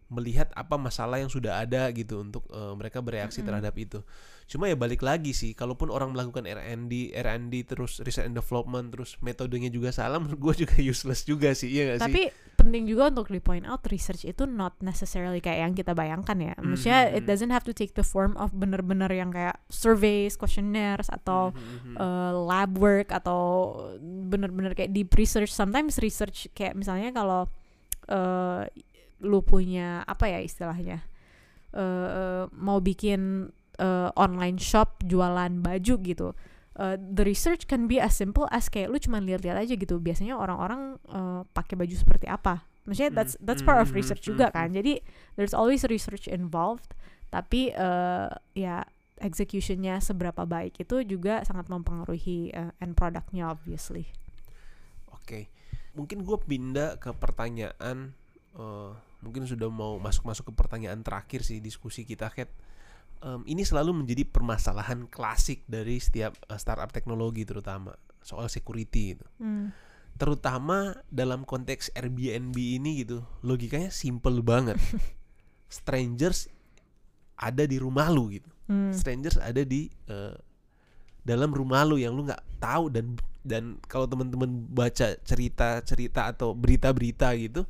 melihat apa masalah yang sudah ada gitu untuk eh, mereka bereaksi Mm-mm. terhadap itu. Cuma ya balik lagi sih, kalaupun orang melakukan R&D, R&D terus research and development terus metodenya juga salah, menurut gue juga useless juga sih, iya gak sih? Tapi penting juga untuk di point out research itu not necessarily kayak yang kita bayangkan ya. Maksudnya Mhm. it doesn't have to take the form of bener-bener yang kayak surveys, questionnaires atau Mhm, mhm. uh, lab work atau bener-bener kayak deep research. Sometimes research kayak misalnya kalau uh, lu punya apa ya istilahnya uh, mau bikin uh, online shop jualan baju gitu. Uh, the research can be as simple as kayak lu cuma lihat-lihat aja gitu. Biasanya orang-orang uh, pakai baju seperti apa. Maksudnya Hmm, that's that's part of hmm, research hmm, juga hmm. kan. Jadi there's always research involved. Tapi uh, ya executionnya seberapa baik itu juga sangat mempengaruhi uh, end productnya obviously. Oke, mungkin gue pindah ke pertanyaan. eh, mungkin sudah mau masuk-masuk ke pertanyaan terakhir sih diskusi kita, Kat. em, ini selalu menjadi permasalahan klasik dari setiap eh, startup teknologi terutama soal security gitu. Hmm. Terutama dalam konteks Airbnb ini gitu, logikanya simple banget. Strangers ada di rumah lu gitu. Hmm. Strangers ada di eh, dalam rumah lu yang lu nggak tahu dan dan kalau teman-teman baca cerita-cerita atau berita-berita gitu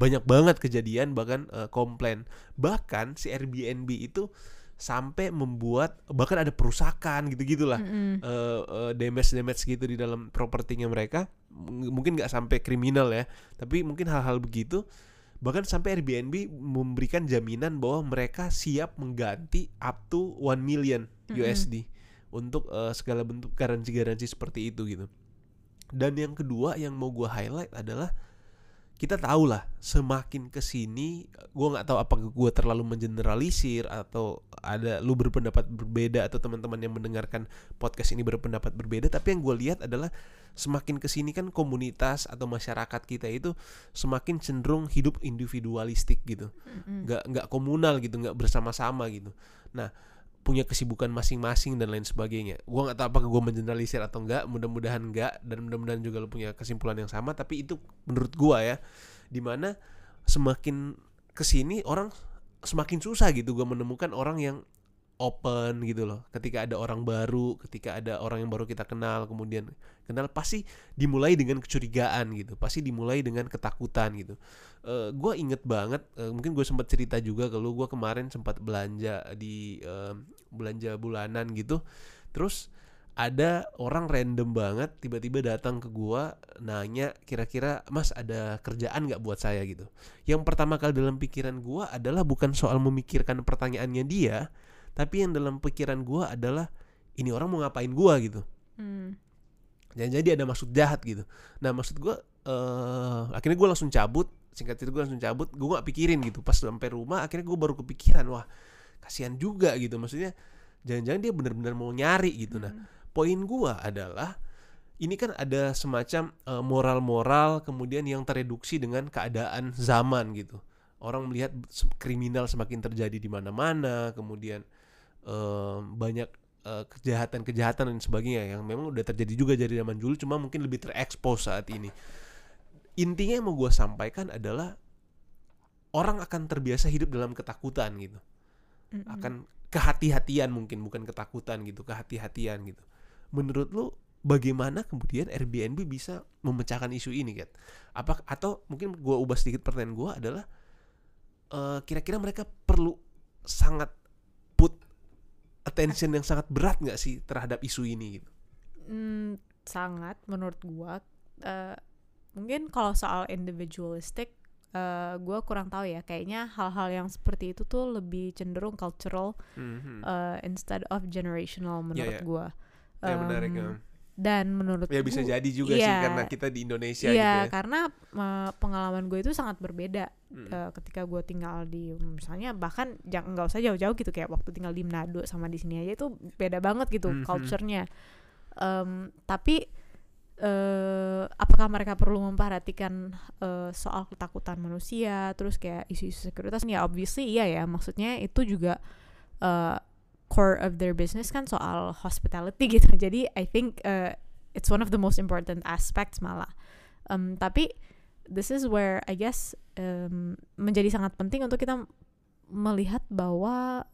banyak banget kejadian bahkan eh, komplain. Bahkan si Airbnb itu sampai membuat bahkan ada perusakan gitu gitulah Mm-mm. eh eh, damage damage gitu di dalam propertinya mereka. M- mungkin nggak sampai kriminal ya tapi mungkin hal-hal begitu. Bahkan sampai Airbnb memberikan jaminan bahwa mereka siap mengganti up to 1 million. USD untuk eh, segala bentuk garansi-garansi seperti itu gitu. Dan yang kedua yang mau gua highlight adalah kita tahu lah semakin ke sini gue nggak tahu apakah gue terlalu mengeneralisir atau ada lu berpendapat berbeda atau teman-teman yang mendengarkan podcast ini berpendapat berbeda tapi yang gue lihat adalah semakin ke sini kan komunitas atau masyarakat kita itu semakin cenderung hidup individualistik gitu. Nggak nggak komunal gitu nggak bersama-sama gitu. Nah punya kesibukan masing-masing dan lain sebagainya. Gua nggak tahu apakah gue mengeneralisir atau enggak mudah-mudahan enggak dan mudah-mudahan juga lu punya kesimpulan yang sama tapi itu menurut gua ya di mana semakin ke sini orang semakin susah gitu gua menemukan orang yang open gitu loh. Ketika ada orang baru ketika ada orang yang baru kita kenal kemudian kenal pasti dimulai dengan kecurigaan gitu. Pasti dimulai dengan ketakutan gitu. Eh gue inget banget eh, mungkin gue sempat cerita juga kalau gue kemarin sempat belanja di eh, belanja bulanan gitu. Terus ada orang random banget tiba-tiba datang ke gua nanya kira-kira mas ada kerjaan nggak buat saya? gitu. Yang pertama kali dalam pikiran gua adalah bukan soal memikirkan pertanyaannya dia tapi yang dalam pikiran gua adalah ini orang mau ngapain gua gitu Hmm. Jangan jadi ada maksud jahat gitu. Nah maksud gue eh akhirnya gue langsung cabut. Singkat cerita gue langsung cabut. Gue gak pikirin gitu. Pas sampai rumah akhirnya gue baru kepikiran wah kasihan juga gitu. Maksudnya jangan-jangan dia benar-benar mau nyari gitu. Nah Hmm. poin gue adalah ini kan ada semacam eh, moral-moral kemudian yang tereduksi dengan keadaan zaman gitu. Orang melihat kriminal semakin terjadi di mana-mana, kemudian eh, banyak eh, kejahatan-kejahatan dan sebagainya yang memang udah terjadi juga dari zaman dulu, cuma mungkin lebih terekspos saat ini. Intinya yang mau gue sampaikan adalah orang akan terbiasa hidup dalam ketakutan gitu Mm-mm. akan kehati-hatian mungkin bukan ketakutan gitu kehati-hatian gitu menurut lu bagaimana kemudian Airbnb bisa memecahkan isu ini kan apa atau mungkin gua ubah sedikit pertanyaan gua adalah eh, kira-kira mereka perlu sangat attention yang sangat berat nggak sih terhadap isu ini gitu Hmm, sangat menurut gua eh, mungkin kalau soal individualistic eh, gua kurang tahu ya kayaknya hal-hal yang seperti itu tuh lebih cenderung cultural Mhm. eh, instead of generational menurut ya. gua ya menarik Em, ya. Dan menurut ya bisa gua- jadi juga sih iya, karena kita di Indonesia iya gitu ya karena eh, pengalaman gue itu sangat berbeda Mm. eh, ketika gue tinggal di misalnya bahkan jangan nggak usah jauh-jauh gitu kayak waktu tinggal di Manado sama di sini aja itu beda banget gitu Mhm. culture-nya Em, tapi eh apakah mereka perlu memperhatikan eh, soal ketakutan manusia terus kayak isu-isu sekuritas ya obviously iya ya maksudnya itu juga eh, core of their business kan soal hospitality gitu. Jadi I think eh, it's one of the most important aspects malah. Em, tapi this is where I guess em, menjadi sangat penting untuk kita melihat bahwa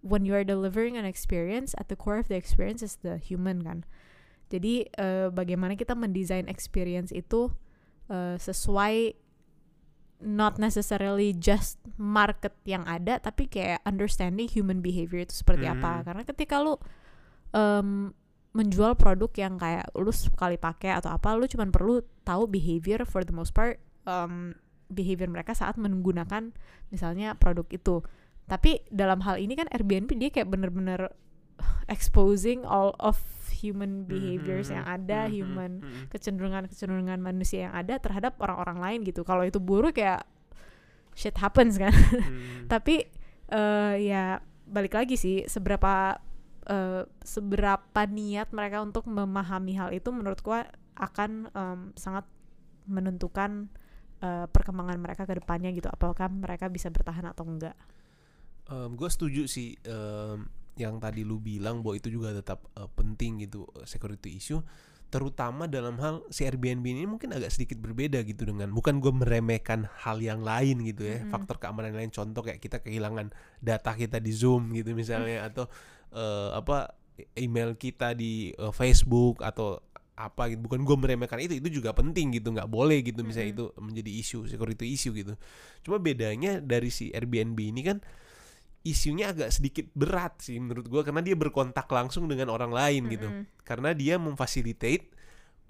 when you are delivering an experience at the core of the experience is the human kan. Jadi eh, bagaimana kita mendesain experience itu eh, sesuai not necessarily just market yang ada tapi kayak understanding human behavior itu seperti apa Hmm. karena ketika lu em, menjual produk yang kayak lu sekali pakai atau apa lu cuman perlu tahu behavior for the most part em, behavior mereka saat menggunakan misalnya produk itu tapi dalam hal ini kan Airbnb dia kayak bener-bener exposing all of human behaviors Mhm, yang ada mhm, human mhm. kecenderungan-kecenderungan manusia yang ada terhadap orang-orang lain gitu. Kalau itu buruk ya shit happens kan. Hmm. tapi eh, ya balik lagi sih seberapa eh, seberapa niat mereka untuk memahami hal itu menurut gua akan em, sangat menentukan eh, perkembangan mereka ke depannya gitu. Apakah mereka bisa bertahan atau enggak? Gue setuju sih em, yang tadi lu bilang bahwa itu juga tetap eh, penting gitu eh, security issue terutama dalam hal si Airbnb ini mungkin agak sedikit berbeda gitu dengan bukan gue meremehkan hal yang lain gitu ya Mm-mm. faktor keamanan lain. Contoh kayak kita kehilangan data kita di Zoom gitu misalnya atau eh, apa email kita di eh, Facebook atau apa gitu. Bukan gue meremehkan itu itu juga penting gitu nggak boleh gitu misalnya itu menjadi isu security issue gitu. Cuma bedanya dari si Airbnb ini kan isunya agak sedikit berat sih menurut gue karena dia berkontak langsung dengan orang lain gitu. Mm-mm. karena dia memfasilitate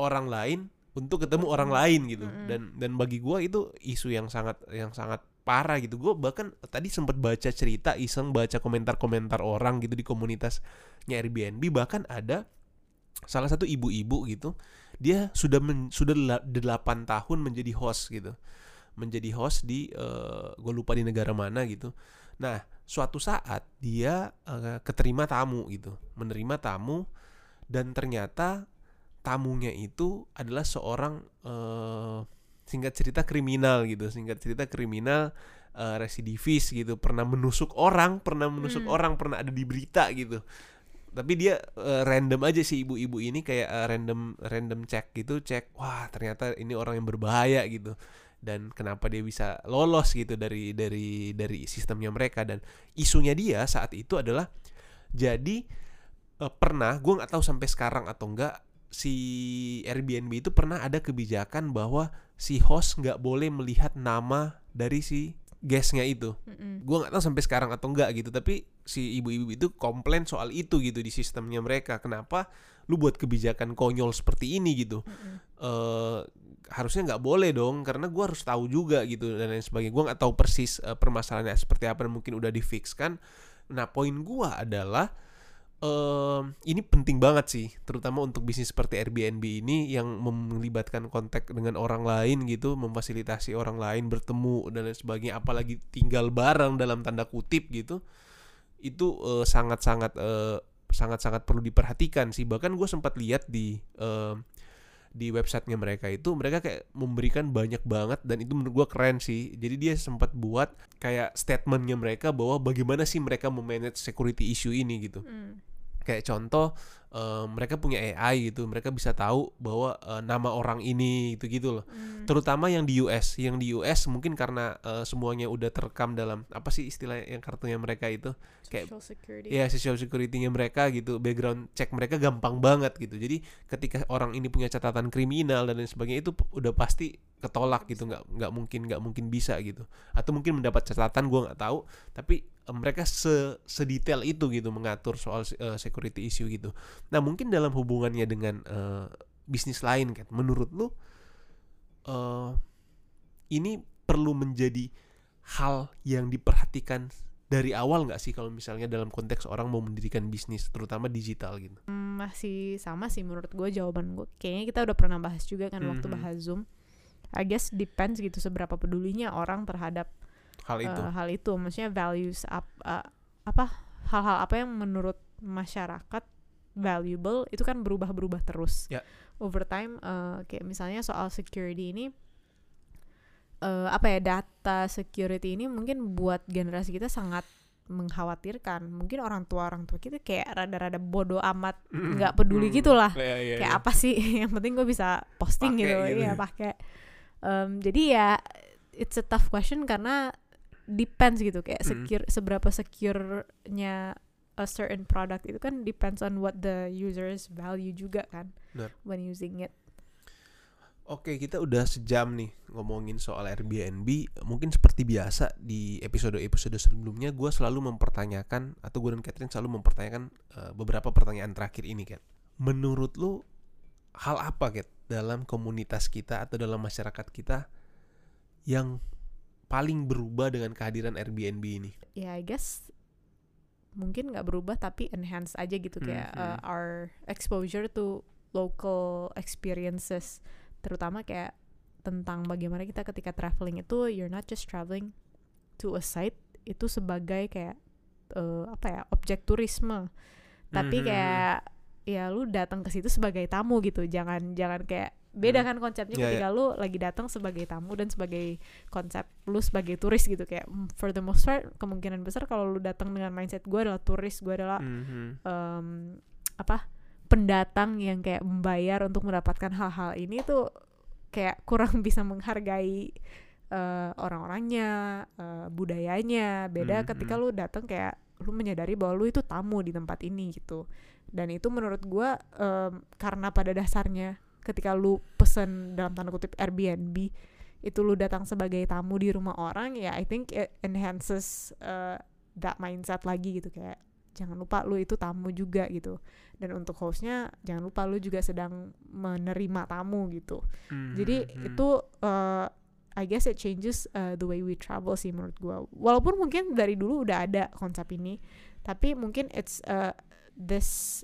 orang lain untuk ketemu orang lain gitu. Mm-mm. dan dan bagi gua itu isu yang sangat yang sangat parah gitu. Gue bahkan tadi sempat baca cerita iseng baca komentar-komentar orang gitu di komunitasnya Airbnb. Bahkan ada salah satu ibu-ibu gitu dia sudah men- sudah dela- delapan tahun menjadi host gitu. Menjadi host di gue lupa di negara mana gitu. Nah suatu saat dia eh, keterima tamu gitu menerima tamu dan ternyata tamunya itu adalah seorang eh, singkat cerita kriminal gitu singkat cerita kriminal eh, residivis gitu pernah menusuk orang pernah menusuk Hmm. orang pernah ada di berita gitu tapi dia eh, random aja sih ibu-ibu ini kayak eh, random random cek gitu cek wah ternyata ini orang yang berbahaya gitu dan kenapa dia bisa lolos gitu dari dari dari sistemnya mereka dan isunya dia saat itu adalah jadi eh, pernah gue nggak tahu sampai sekarang atau enggak si Airbnb itu pernah ada kebijakan bahwa si host nggak boleh melihat nama dari si guestnya itu Mm-mm. gue nggak tahu sampai sekarang atau enggak gitu tapi si ibu-ibu itu komplain soal itu gitu di sistemnya mereka kenapa lu buat kebijakan konyol seperti ini gitu Mm-mm. eh harusnya nggak boleh dong karena gua harus tahu juga gitu dan lain sebagainya. Gue nggak tahu persis eh, permasalahannya seperti apa dan mungkin udah difixkan. Nah poin gua adalah em, ini penting banget sih terutama untuk bisnis seperti Airbnb ini yang melibatkan kontak dengan orang lain gitu memfasilitasi orang lain bertemu dan lain sebagainya apalagi tinggal bareng dalam tanda kutip gitu itu eh, sangat-sangat eh, sangat-sangat perlu diperhatikan sih. Bahkan gue sempat lihat di em, di websitenya mereka itu mereka kayak memberikan banyak banget dan itu menurut gue keren sih jadi dia sempat buat kayak statementnya mereka bahwa bagaimana sih mereka memanage security issue ini gitu Mm. kayak contoh eh, mereka punya AI gitu mereka bisa tahu bahwa eh, nama orang ini gitu gitu loh. Mm. terutama yang di US yang di US mungkin karena eh, semuanya udah terekam dalam apa sih istilah yang kartunya mereka itu? Kayak Social security. ya social security-nya mereka gitu background check mereka gampang banget gitu. Jadi ketika orang ini punya catatan kriminal dan lain sebagainya itu udah pasti ketolak gitu nggak nggak mungkin nggak mungkin bisa gitu. Atau mungkin mendapat catatan gua nggak tahu tapi mereka se sedetail itu gitu mengatur soal eh, security issue gitu nah mungkin dalam hubungannya dengan eh, bisnis lain kan menurut lu eh ini perlu menjadi hal yang diperhatikan dari awal nggak sih kalau misalnya dalam konteks orang mau mendirikan bisnis terutama digital gitu? Mm, masih sama sih menurut gue jawaban gue kayaknya kita udah pernah bahas juga kan waktu Mhm. bahas zoom. I guess depends gitu seberapa pedulinya orang terhadap hal itu. eh, hal itu. Maksudnya values ap, eh, apa hal-hal apa yang menurut masyarakat valuable itu kan berubah-berubah terus Ya. over time eh, kayak misalnya soal security ini eh, apa ya data security ini mungkin buat generasi kita sangat mengkhawatirkan mungkin orang tua orang tua kita kayak rada-rada bodoh amat nggak peduli Mm. gitu lah Iya, iya, kayak iya. apa sih yang penting gue bisa posting Pakai gitu, gitu. iya pakai Em, jadi ya it's a tough question karena depends gitu kayak Mm. secure seberapa secure-nya a certain product itu kan depends on what the users value juga kan Benar. when using it Oke, kita udah sejam nih ngomongin soal Airbnb. Mungkin seperti biasa di episode-episode sebelumnya, gue selalu mempertanyakan atau gue dan Catherine selalu mempertanyakan eh, beberapa pertanyaan terakhir ini, Kat. Menurut lu hal apa, Kat, dalam komunitas kita atau dalam masyarakat kita yang paling berubah dengan kehadiran Airbnb ini? ya I guess mungkin nggak berubah tapi enhance aja gitu kayak Mhm. uh, our exposure to local experiences terutama kayak tentang bagaimana kita ketika traveling itu you're not just traveling to a site itu sebagai kayak uh, apa ya objek turisme tapi Mhm. kayak ya lu datang ke situ sebagai tamu gitu jangan jangan kayak beda Hmm. kan konsepnya Ya, ketika lu lagi datang sebagai tamu dan sebagai konsep lu sebagai turis gitu kayak mm, for the most part kemungkinan besar kalau lu datang dengan mindset gue adalah turis gue adalah Mhm. em, apa pendatang yang kayak membayar untuk mendapatkan hal-hal ini tuh kayak kurang bisa menghargai eh, orang-orangnya eh, budayanya beda Hmm, ketika hmm. lu datang kayak lu menyadari bahwa lu itu tamu di tempat ini gitu dan itu menurut gua em, karena pada dasarnya ketika lu pesen dalam tanda kutip Airbnb itu lu datang sebagai tamu di rumah orang ya I think it enhances uh, that mindset lagi gitu. Kayak jangan lupa lu itu tamu juga gitu. Dan untuk hostnya jangan lupa lu juga sedang menerima tamu gitu. Jadi Mhm. itu uh, I guess it changes uh, the way we travel sih menurut gua. Walaupun mungkin dari dulu udah ada konsep ini tapi mungkin it's uh, this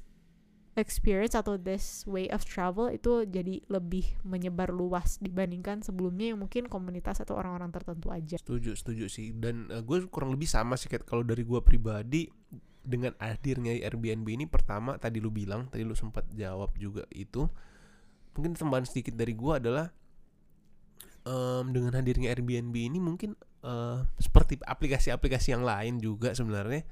experience atau this way of travel itu jadi lebih menyebar luas dibandingkan sebelumnya yang mungkin komunitas atau orang-orang tertentu aja Setuju, setuju sih. Dan gue kurang lebih sama sih kalau dari gue pribadi dengan hadirnya Airbnb ini pertama tadi lu bilang, tadi lu sempat jawab juga itu. Mungkin tambahan sedikit dari gue adalah em, dengan hadirnya Airbnb ini mungkin eh, seperti aplikasi-aplikasi yang lain juga sebenarnya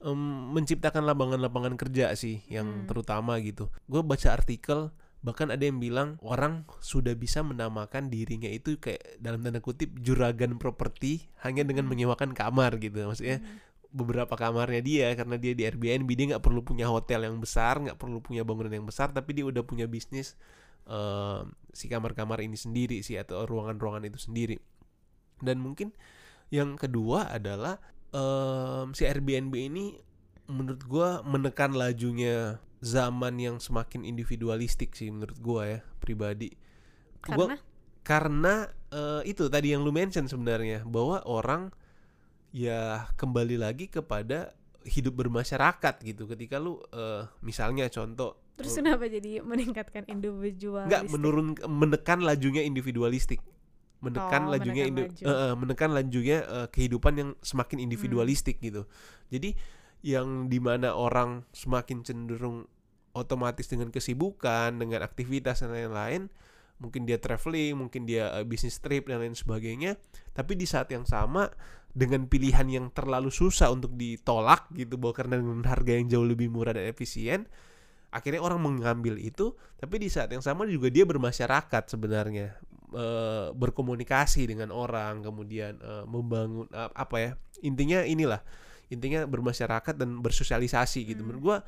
em, menciptakan lapangan-lapangan kerja sih yang Hmm. terutama gitu. Gue baca artikel bahkan ada yang bilang orang sudah bisa menamakan dirinya itu kayak dalam tanda kutip juragan properti hanya dengan Hmm. menyewakan kamar gitu maksudnya beberapa kamarnya dia karena dia di Airbnb dia nggak perlu punya hotel yang besar nggak perlu punya bangunan yang besar tapi dia udah punya bisnis eh, si kamar-kamar ini sendiri sih atau ruangan-ruangan itu sendiri dan mungkin yang kedua adalah em, si Airbnb ini menurut gua menekan lajunya zaman yang semakin individualistik sih menurut gua ya pribadi. Gua- karena? karena eh, itu tadi yang lu mention sebenarnya bahwa orang ya kembali lagi kepada hidup bermasyarakat gitu. Ketika lu eh, misalnya contoh terus lu- kenapa jadi meningkatkan individual nggak menurun menekan lajunya individualistik menekan Oh, lajunya menekan laju. eh, menekan lajunya eh, kehidupan yang semakin individualistik gitu. Jadi yang di mana orang semakin cenderung otomatis dengan kesibukan dengan aktivitas dan lain-lain mungkin dia traveling mungkin dia eh, bisnis trip dan lain sebagainya tapi di saat yang sama dengan pilihan yang terlalu susah untuk ditolak gitu bahwa karena dengan harga yang jauh lebih murah dan efisien akhirnya orang mengambil itu tapi di saat yang sama juga dia bermasyarakat sebenarnya eh, berkomunikasi dengan orang kemudian eh, membangun eh, apa ya intinya inilah intinya bermasyarakat dan bersosialisasi gitu Hmm. menurut gua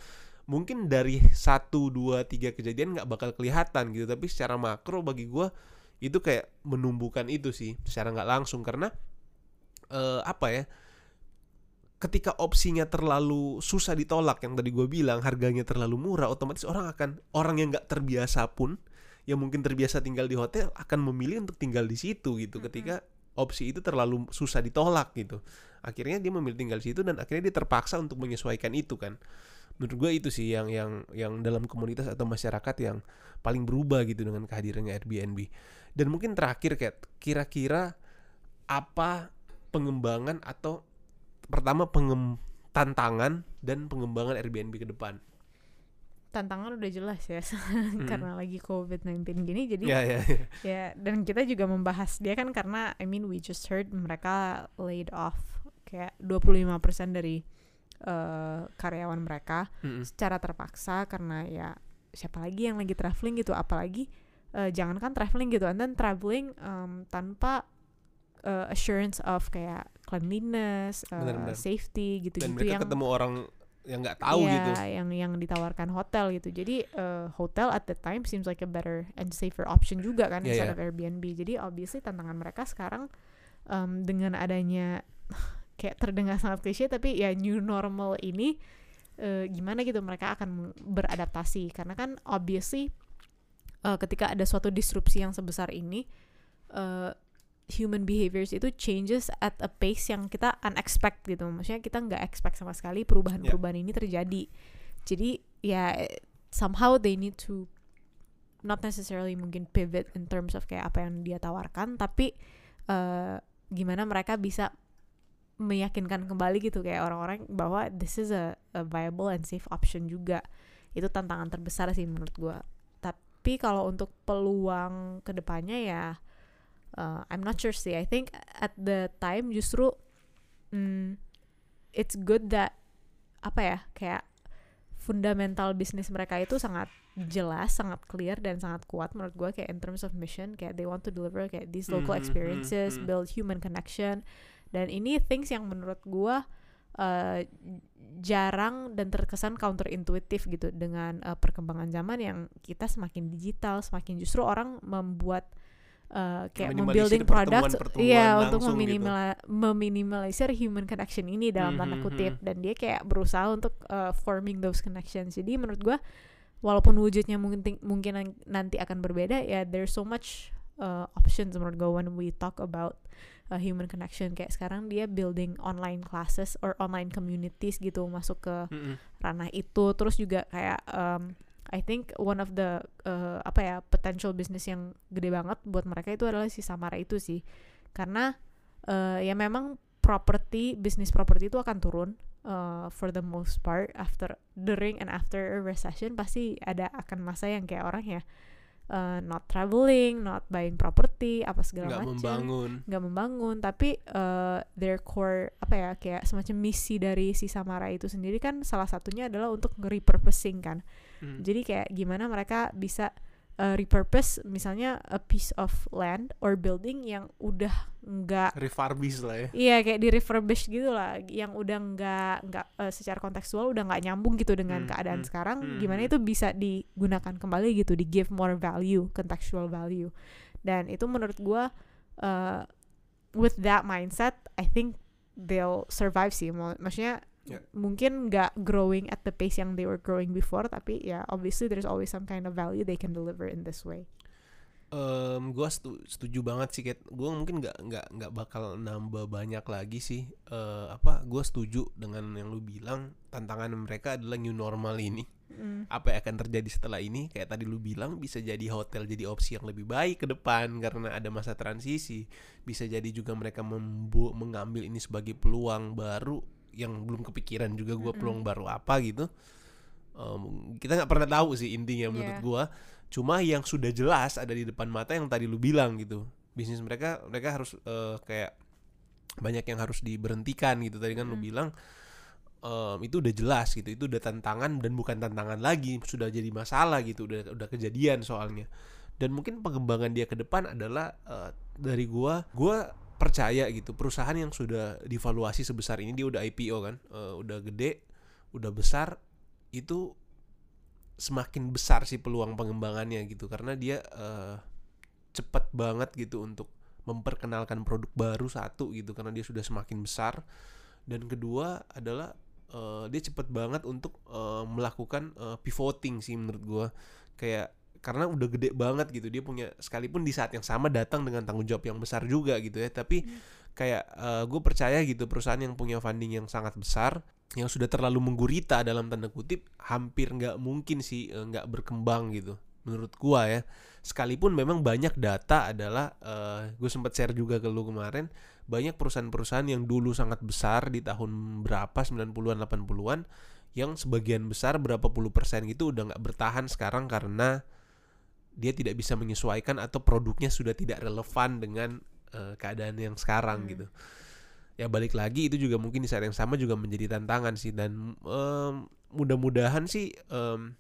mungkin dari satu dua tiga kejadian nggak bakal kelihatan gitu tapi secara makro bagi gua itu kayak menumbuhkan itu sih secara nggak langsung karena eh, apa ya ketika opsinya terlalu susah ditolak yang tadi gue bilang harganya terlalu murah otomatis orang akan orang yang nggak terbiasa pun yang mungkin terbiasa tinggal di hotel akan memilih untuk tinggal di situ gitu. Mm-mm. ketika opsi itu terlalu susah ditolak gitu. Akhirnya dia memilih tinggal di situ dan akhirnya dia terpaksa untuk menyesuaikan itu kan. Menurut gue itu sih yang yang yang dalam komunitas atau masyarakat yang paling berubah gitu dengan kehadirannya Airbnb. Dan mungkin terakhir kayak kira-kira apa pengembangan atau pertama pengem tantangan dan pengembangan Airbnb ke depan tantangan udah jelas ya Mm-mm. karena lagi COVID-19 gini jadi ya ya ya. ya dan kita juga membahas dia kan karena I mean we just heard mereka laid off kayak 25% dari eh, karyawan mereka Mm-mm. secara terpaksa karena ya siapa lagi yang lagi traveling gitu apalagi eh, jangankan traveling gitu and then traveling em, tanpa eh, assurance of kayak cleanliness, eh, Benar-benar. safety gitu-gitu dan mereka yang ketemu orang yang nggak tahu Iya, gitu yang yang ditawarkan hotel gitu. Jadi eh, hotel at the time seems like a better and safer option juga kan Iya, instead of Airbnb. Jadi obviously tantangan mereka sekarang em, dengan adanya kayak terdengar sangat klise tapi ya new normal ini eh, gimana gitu mereka akan beradaptasi karena kan obviously eh, ketika ada suatu disrupsi yang sebesar ini eh, human behaviors itu changes at a pace yang kita unexpected gitu. Maksudnya kita nggak expect sama sekali perubahan-perubahan ini terjadi. Jadi ya eh, somehow they need to not necessarily mungkin pivot in terms of kayak apa yang dia tawarkan tapi eh, gimana mereka bisa meyakinkan kembali gitu kayak orang-orang bahwa this is a, a viable and safe option juga. Itu tantangan terbesar sih menurut gua. Tapi kalau untuk peluang ke depannya ya uh, I'm not sure sih I think at the time justru mm, it's good that apa ya kayak fundamental bisnis mereka itu sangat jelas, sangat clear dan sangat kuat menurut gue kayak in terms of mission kayak they want to deliver kayak these local Mhm, mhm, experiences, mhm. build human connection dan ini things yang menurut gue uh, jarang dan terkesan counterintuitif gitu dengan uh, perkembangan zaman yang kita semakin digital, semakin justru orang membuat uh, kayak membuilding product pertemuan-pertemuan iya untuk langsung gitu. meminimal meminimalisir human connection ini dalam tanda Mhm, kutip mhm. dan dia kayak berusaha untuk uh, forming those connections. Jadi menurut gua walaupun wujudnya mungkin mungkin nan- nanti akan berbeda ya there's so much uh, options menurut gua when we talk about uh, human connection kayak sekarang dia building online classes or online communities gitu masuk ke Mm-mm. ranah itu terus juga kayak um, I think one of the uh, apa ya potential business yang gede banget buat mereka itu adalah si Samara itu sih. Karena uh, ya memang property bisnis property itu akan turun uh, for the most part after during and after a recession pasti ada akan masa yang kayak orang ya uh, not traveling not buying property apa segala nggak macam membangun. Nggak membangun tapi uh, their core apa ya kayak semacam misi dari si Samara itu sendiri kan salah satunya adalah untuk repurposing kan Hmm. jadi kayak gimana mereka bisa uh, repurpose misalnya a piece of land or building yang udah nggak refurbish lah ya Iya kayak di refurbish gitu lah, yang udah nggak nggak eh, secara kontekstual udah nggak nyambung gitu dengan Hmm, keadaan hmm, sekarang. hmm, Gimana hmm. itu bisa digunakan kembali gitu, di give more value, contextual value. Dan itu menurut gua eh, with that mindset, I think they'll survive sih. Maksudnya Ya. mungkin nggak growing at the pace yang they were growing before, tapi ya obviously there's always some kind of value they can deliver in this way. Em, gua setu- setuju banget sih Kat. Gua mungkin nggak nggak nggak bakal nambah banyak lagi sih. Eh, apa? Gua setuju dengan yang lu bilang. Tantangan mereka adalah new normal ini. Mm. Apa yang akan terjadi setelah ini? Kayak tadi lu bilang bisa jadi hotel jadi opsi yang lebih baik ke depan karena ada masa transisi. Bisa jadi juga mereka mengambil ini sebagai peluang baru yang belum kepikiran juga gua Mm-mm. peluang baru apa gitu. Em, kita nggak pernah tahu sih intinya menurut Yeah. gua cuma yang sudah jelas ada di depan mata yang tadi lu bilang gitu bisnis mereka mereka harus eh, kayak banyak yang harus diberhentikan gitu tadi kan lu Mm. bilang em, itu udah jelas gitu itu udah tantangan dan bukan tantangan lagi sudah jadi masalah gitu udah udah kejadian soalnya dan mungkin pengembangan dia ke depan adalah eh, dari gua gua percaya gitu. Perusahaan yang sudah divaluasi sebesar ini dia udah IPO kan eh, udah gede udah besar itu semakin besar sih peluang pengembangannya gitu. Karena dia eh, cepat banget gitu untuk memperkenalkan produk baru satu gitu karena dia sudah semakin besar. Dan kedua adalah eh, dia cepat banget untuk eh, melakukan eh, pivoting sih menurut gua. Kayak karena udah gede banget gitu. Dia punya sekalipun di saat yang sama datang dengan tanggung jawab yang besar juga gitu ya. Tapi kayak gue percaya gitu perusahaan yang punya funding yang sangat besar yang sudah terlalu menggurita dalam tanda kutip hampir nggak mungkin sih eh, nggak berkembang gitu. Menurut gua ya. Sekalipun memang banyak data adalah gue sempat share juga ke lu kemarin banyak perusahaan-perusahaan yang dulu sangat besar di tahun berapa 90-an 80-an yang sebagian besar berapa puluh persen gitu udah nggak bertahan sekarang karena dia tidak bisa menyesuaikan atau produknya sudah tidak relevan dengan eh, keadaan yang sekarang Hmm. gitu ya balik lagi itu juga mungkin di saat yang sama juga menjadi tantangan sih dan em, mudah-mudahan sih em,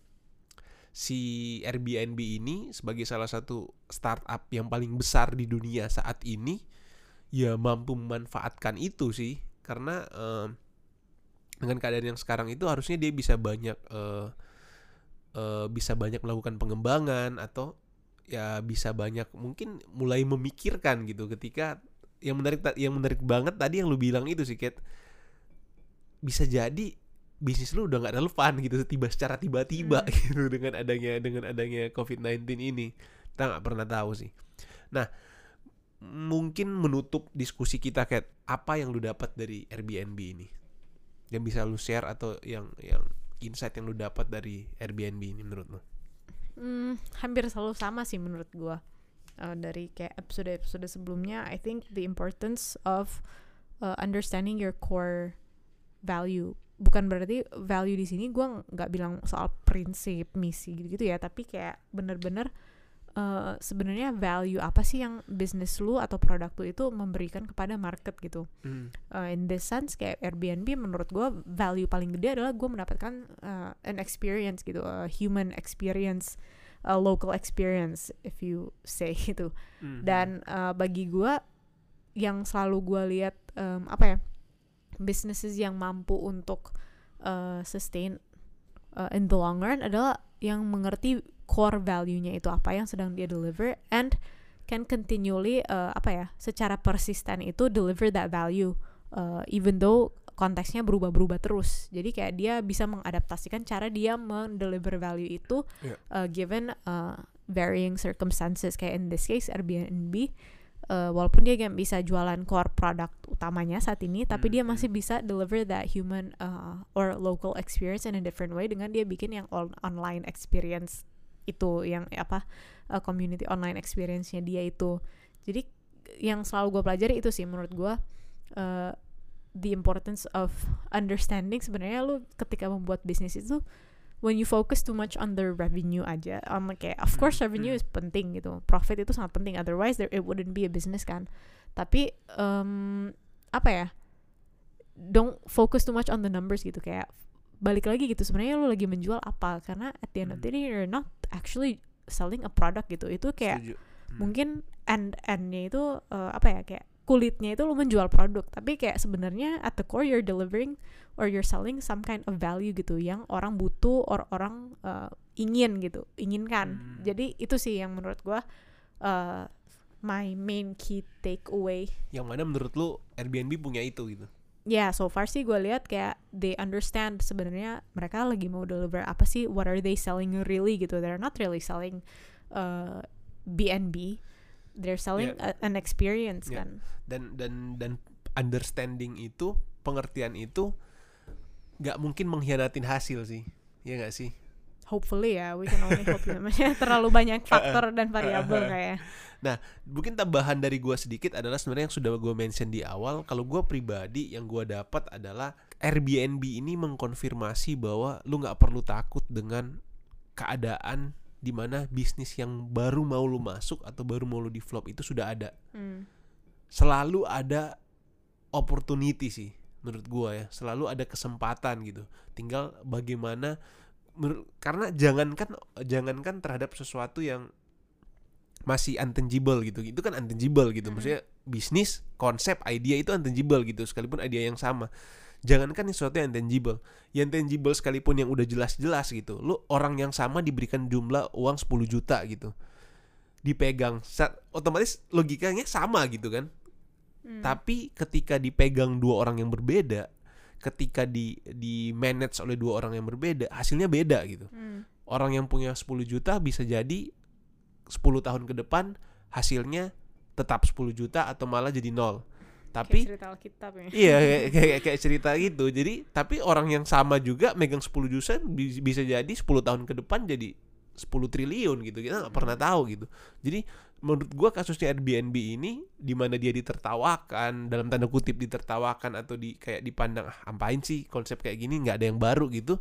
si Airbnb ini sebagai salah satu startup yang paling besar di dunia saat ini ya mampu memanfaatkan itu sih karena em, dengan keadaan yang sekarang itu harusnya dia bisa banyak eh, eh, bisa banyak melakukan pengembangan atau ya bisa banyak mungkin mulai memikirkan gitu ketika yang menarik yang menarik banget tadi yang lu bilang itu sih Kat. Bisa jadi bisnis lu udah nggak relevan gitu tiba secara tiba-tiba Hmm. gitu dengan adanya dengan adanya COVID-19 ini. Kita nggak pernah tahu sih. Nah mungkin menutup diskusi kita Kat apa yang lu dapat dari Airbnb ini? Yang bisa lu share atau yang yang insight yang lu dapat dari Airbnb ini menurut lu Hmm, hampir selalu sama sih menurut gua Uh, dari kayak episode-episode sebelumnya. I think the importance of uh, understanding your core value bukan berarti value di sini gua nggak bilang soal prinsip misi gitu-gitu ya tapi kayak bener-bener eh, sebenarnya value apa sih yang bisnis lu atau produk lu itu memberikan kepada market gitu Hmm. uh, in this sense kayak Airbnb menurut gue value paling gede adalah gue mendapatkan uh, an experience gitu a human experience a local experience if you say gitu Hmm. dan uh, bagi gue yang selalu gue lihat um, apa ya businesses yang mampu untuk uh, sustain uh, in the long run adalah yang mengerti core value-nya itu apa yang sedang dia deliver and can continually uh, apa ya secara persisten itu deliver that value uh, even though konteksnya berubah-berubah terus jadi kayak dia bisa mengadaptasikan cara dia mendeliver value itu Yeah. uh, given uh, varying circumstances kayak in this case Airbnb uh, walaupun dia nggak bisa jualan core produk utamanya saat ini tapi Hmm, dia hmm. masih bisa deliver that human uh, or local experience in a different way dengan dia bikin yang on- online experience itu yang apa uh, community online experience-nya dia itu. Jadi yang selalu gue pelajari itu sih menurut gue uh, the importance of understanding. Sebenarnya lu ketika membuat bisnis itu when you focus too much on the revenue aja on like kayak of course Hmm, revenue hmm. is penting gitu profit itu sangat penting otherwise there it wouldn't be a business kan. Tapi um, apa ya don't focus too much on the numbers gitu kayak balik lagi gitu sebenarnya lu lagi menjual apa karena at the end of the day you're not actually selling a product gitu itu kayak Setuju. Hmm. mungkin end endnya itu uh, apa ya kayak kulitnya itu lo menjual produk tapi kayak sebenarnya at the core you're delivering or you're selling some kind of value gitu yang orang butuh or orang uh, ingin gitu inginkan Hmm. jadi itu sih yang menurut gua uh, my main key takeaway yang mana menurut lu Airbnb punya itu gitu ya so far sih gue lihat kayak they understand sebenarnya mereka lagi mau deliver apa sih what are they selling really gitu. They're not really selling uh, B&B they're selling a- an experience Yeah. kan. Dan dan dan understanding itu pengertian itu nggak mungkin mengkhianatin hasil sih. Ya nggak sih? Hopefully ya we can only hope ya. Maksudnya terlalu banyak faktor dan variabel kayak mungkin tambahan dari gua sedikit adalah sebenarnya yang sudah gue mention di awal kalau gua pribadi yang gua dapat adalah Airbnb ini mengkonfirmasi bahwa lu nggak perlu takut dengan keadaan di mana bisnis yang baru mau lu masuk atau baru mau lu develop itu sudah ada. Hmm, selalu ada opportunity sih menurut gua ya. Selalu ada kesempatan gitu. Tinggal bagaimana karena jangankan jangankan terhadap sesuatu yang masih untangible gitu. Itu kan untangible gitu. Maksudnya bisnis konsep idea itu untangible gitu. Sekalipun idea yang sama. Jangankan yang sesuatu yang tangible yang tangible sekalipun yang udah jelas-jelas gitu. Lu orang yang sama diberikan jumlah uang 10 juta gitu. Dipegang. Sa- otomatis logikanya sama gitu kan. Hmm, tapi ketika dipegang dua orang yang berbeda ketika di di manage oleh dua orang yang berbeda hasilnya beda gitu. Hmm, orang yang punya 10 juta bisa jadi 10 tahun ke depan hasilnya tetap 10 juta atau malah jadi nol. Tapi kayak cerita Alkitab ya. Iya kayak, kayak, kayak cerita gitu. Jadi tapi orang yang sama juga megang 10 juta bi- bisa jadi 10 tahun ke depan jadi 10 triliun gitu. Kita nggak pernah tahu gitu. Jadi menurut gua kasusnya Airbnb ini di mana dia ditertawakan dalam tanda kutip ditertawakan atau di kayak dipandang ah apain sih konsep kayak gini? Nggak ada yang baru gitu.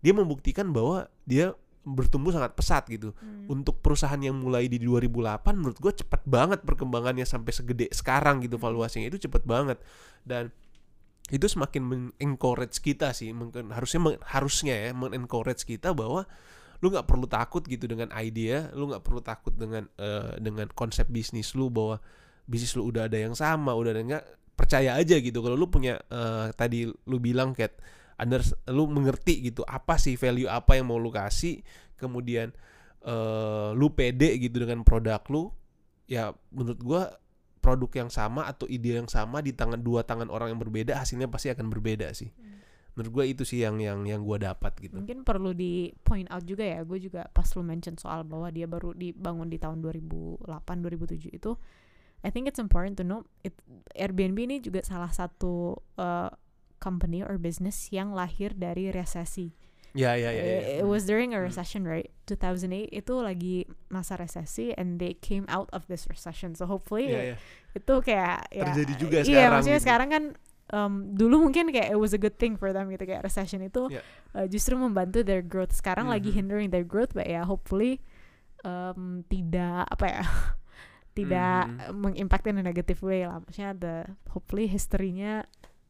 Dia membuktikan bahwa dia bertumbuh sangat pesat gitu. Hmm, untuk perusahaan yang mulai di 2008 menurut gue cepet banget perkembangannya sampai segede sekarang gitu valuasinya. Itu cepet banget. Dan itu semakin men-encourage kita sih mungkin harusnya men- harusnya ya men-encourage kita bahwa lu nggak perlu takut gitu dengan idea lu nggak perlu takut dengan eh, dengan konsep bisnis lu bahwa bisnis lu udah ada yang sama udah ada nggak percaya aja gitu. Kalau lu punya eh, tadi lu bilang Kat under lu mengerti gitu apa sih value apa yang mau lu kasih kemudian eh lu pede gitu dengan produk lu ya menurut gua produk yang sama atau ide yang sama di tangan dua tangan orang yang berbeda hasilnya pasti akan berbeda sih. Menurut gua itu sih yang yang yang gua dapat gitu. Mungkin perlu di point out juga ya gue juga pas lu mention soal bahwa dia baru dibangun di tahun 2008 2007 itu I think it's important to know it, Airbnb ini juga salah satu uh, company or business yang lahir dari resesi ya ya ya, ya. It was during a Hmm. recession, right? 2008 itu lagi masa resesi and they came out of this recession. So hopefully Ya, ya. itu kayak ya Terjadi juga Iya, sekarang maksudnya gitu. sekarang kan um, dulu mungkin kayak it was a good thing for them gitu kayak recession itu Yeah. uh, justru membantu their growth sekarang lagi Mhm. hindering their growth but ya hopefully um, tidak apa ya tidak Mhm. mengimpact in a negative way lah maksudnya the hopefully historinya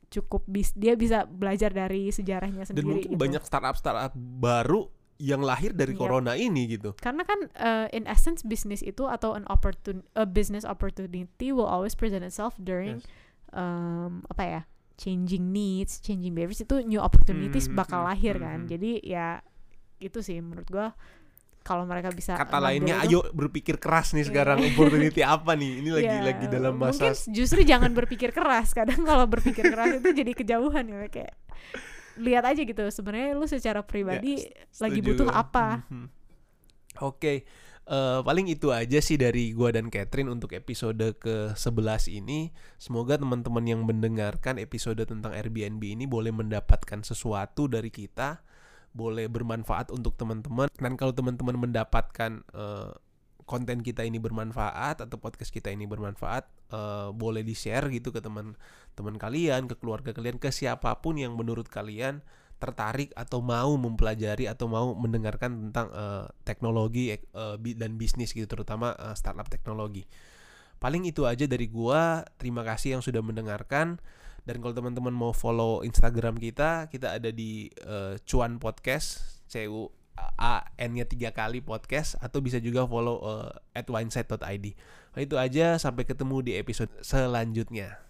cukup bis dia bisa belajar dari sejarahnya Dan sendiri mungkin gitu. banyak startup startup baru yang lahir dari Yep. corona ini gitu. karena kan uh, in essence bisnis itu atau an opportun a business opportunity will always present itself during Yes. um, apa ya changing needs changing behaviors itu new opportunities Mhm, bakal mhm, lahir kan mhm. jadi ya itu sih menurut gua kalau mereka bisa Kata lainnya, itu- ayo berpikir keras nih Iya. sekarang opportunity apa nih? Ini lagi Ya, lagi dalam masa mungkin justru jangan berpikir keras kadang kalau berpikir keras itu jadi kejauhan ya kayak lihat aja gitu sebenarnya lu secara pribadi lagi Setuju. butuh apa Mhm. Oke, eh, paling itu aja sih dari gua dan Catherine untuk episode ke-11 ini. Semoga teman-teman yang mendengarkan episode tentang Airbnb ini boleh mendapatkan sesuatu dari kita, boleh bermanfaat untuk teman-teman. Dan kalau teman-teman mendapatkan eh, konten kita ini bermanfaat atau podcast kita ini bermanfaat, eh, boleh di-share gitu ke teman-teman kalian, ke keluarga kalian, ke siapa pun yang menurut kalian tertarik atau mau mempelajari atau mau mendengarkan tentang eh, teknologi ek- bi- dan bisnis gitu terutama eh, startup teknologi. Paling itu aja dari gua. Terima kasih yang sudah mendengarkan. Dan kalau teman-teman mau follow Instagram kita, kita ada di eh, Cuan Podcast, C U A N-nya tiga kali podcast atau bisa juga follow eh, at wineside.id. Nah, itu aja sampai ketemu di episode selanjutnya.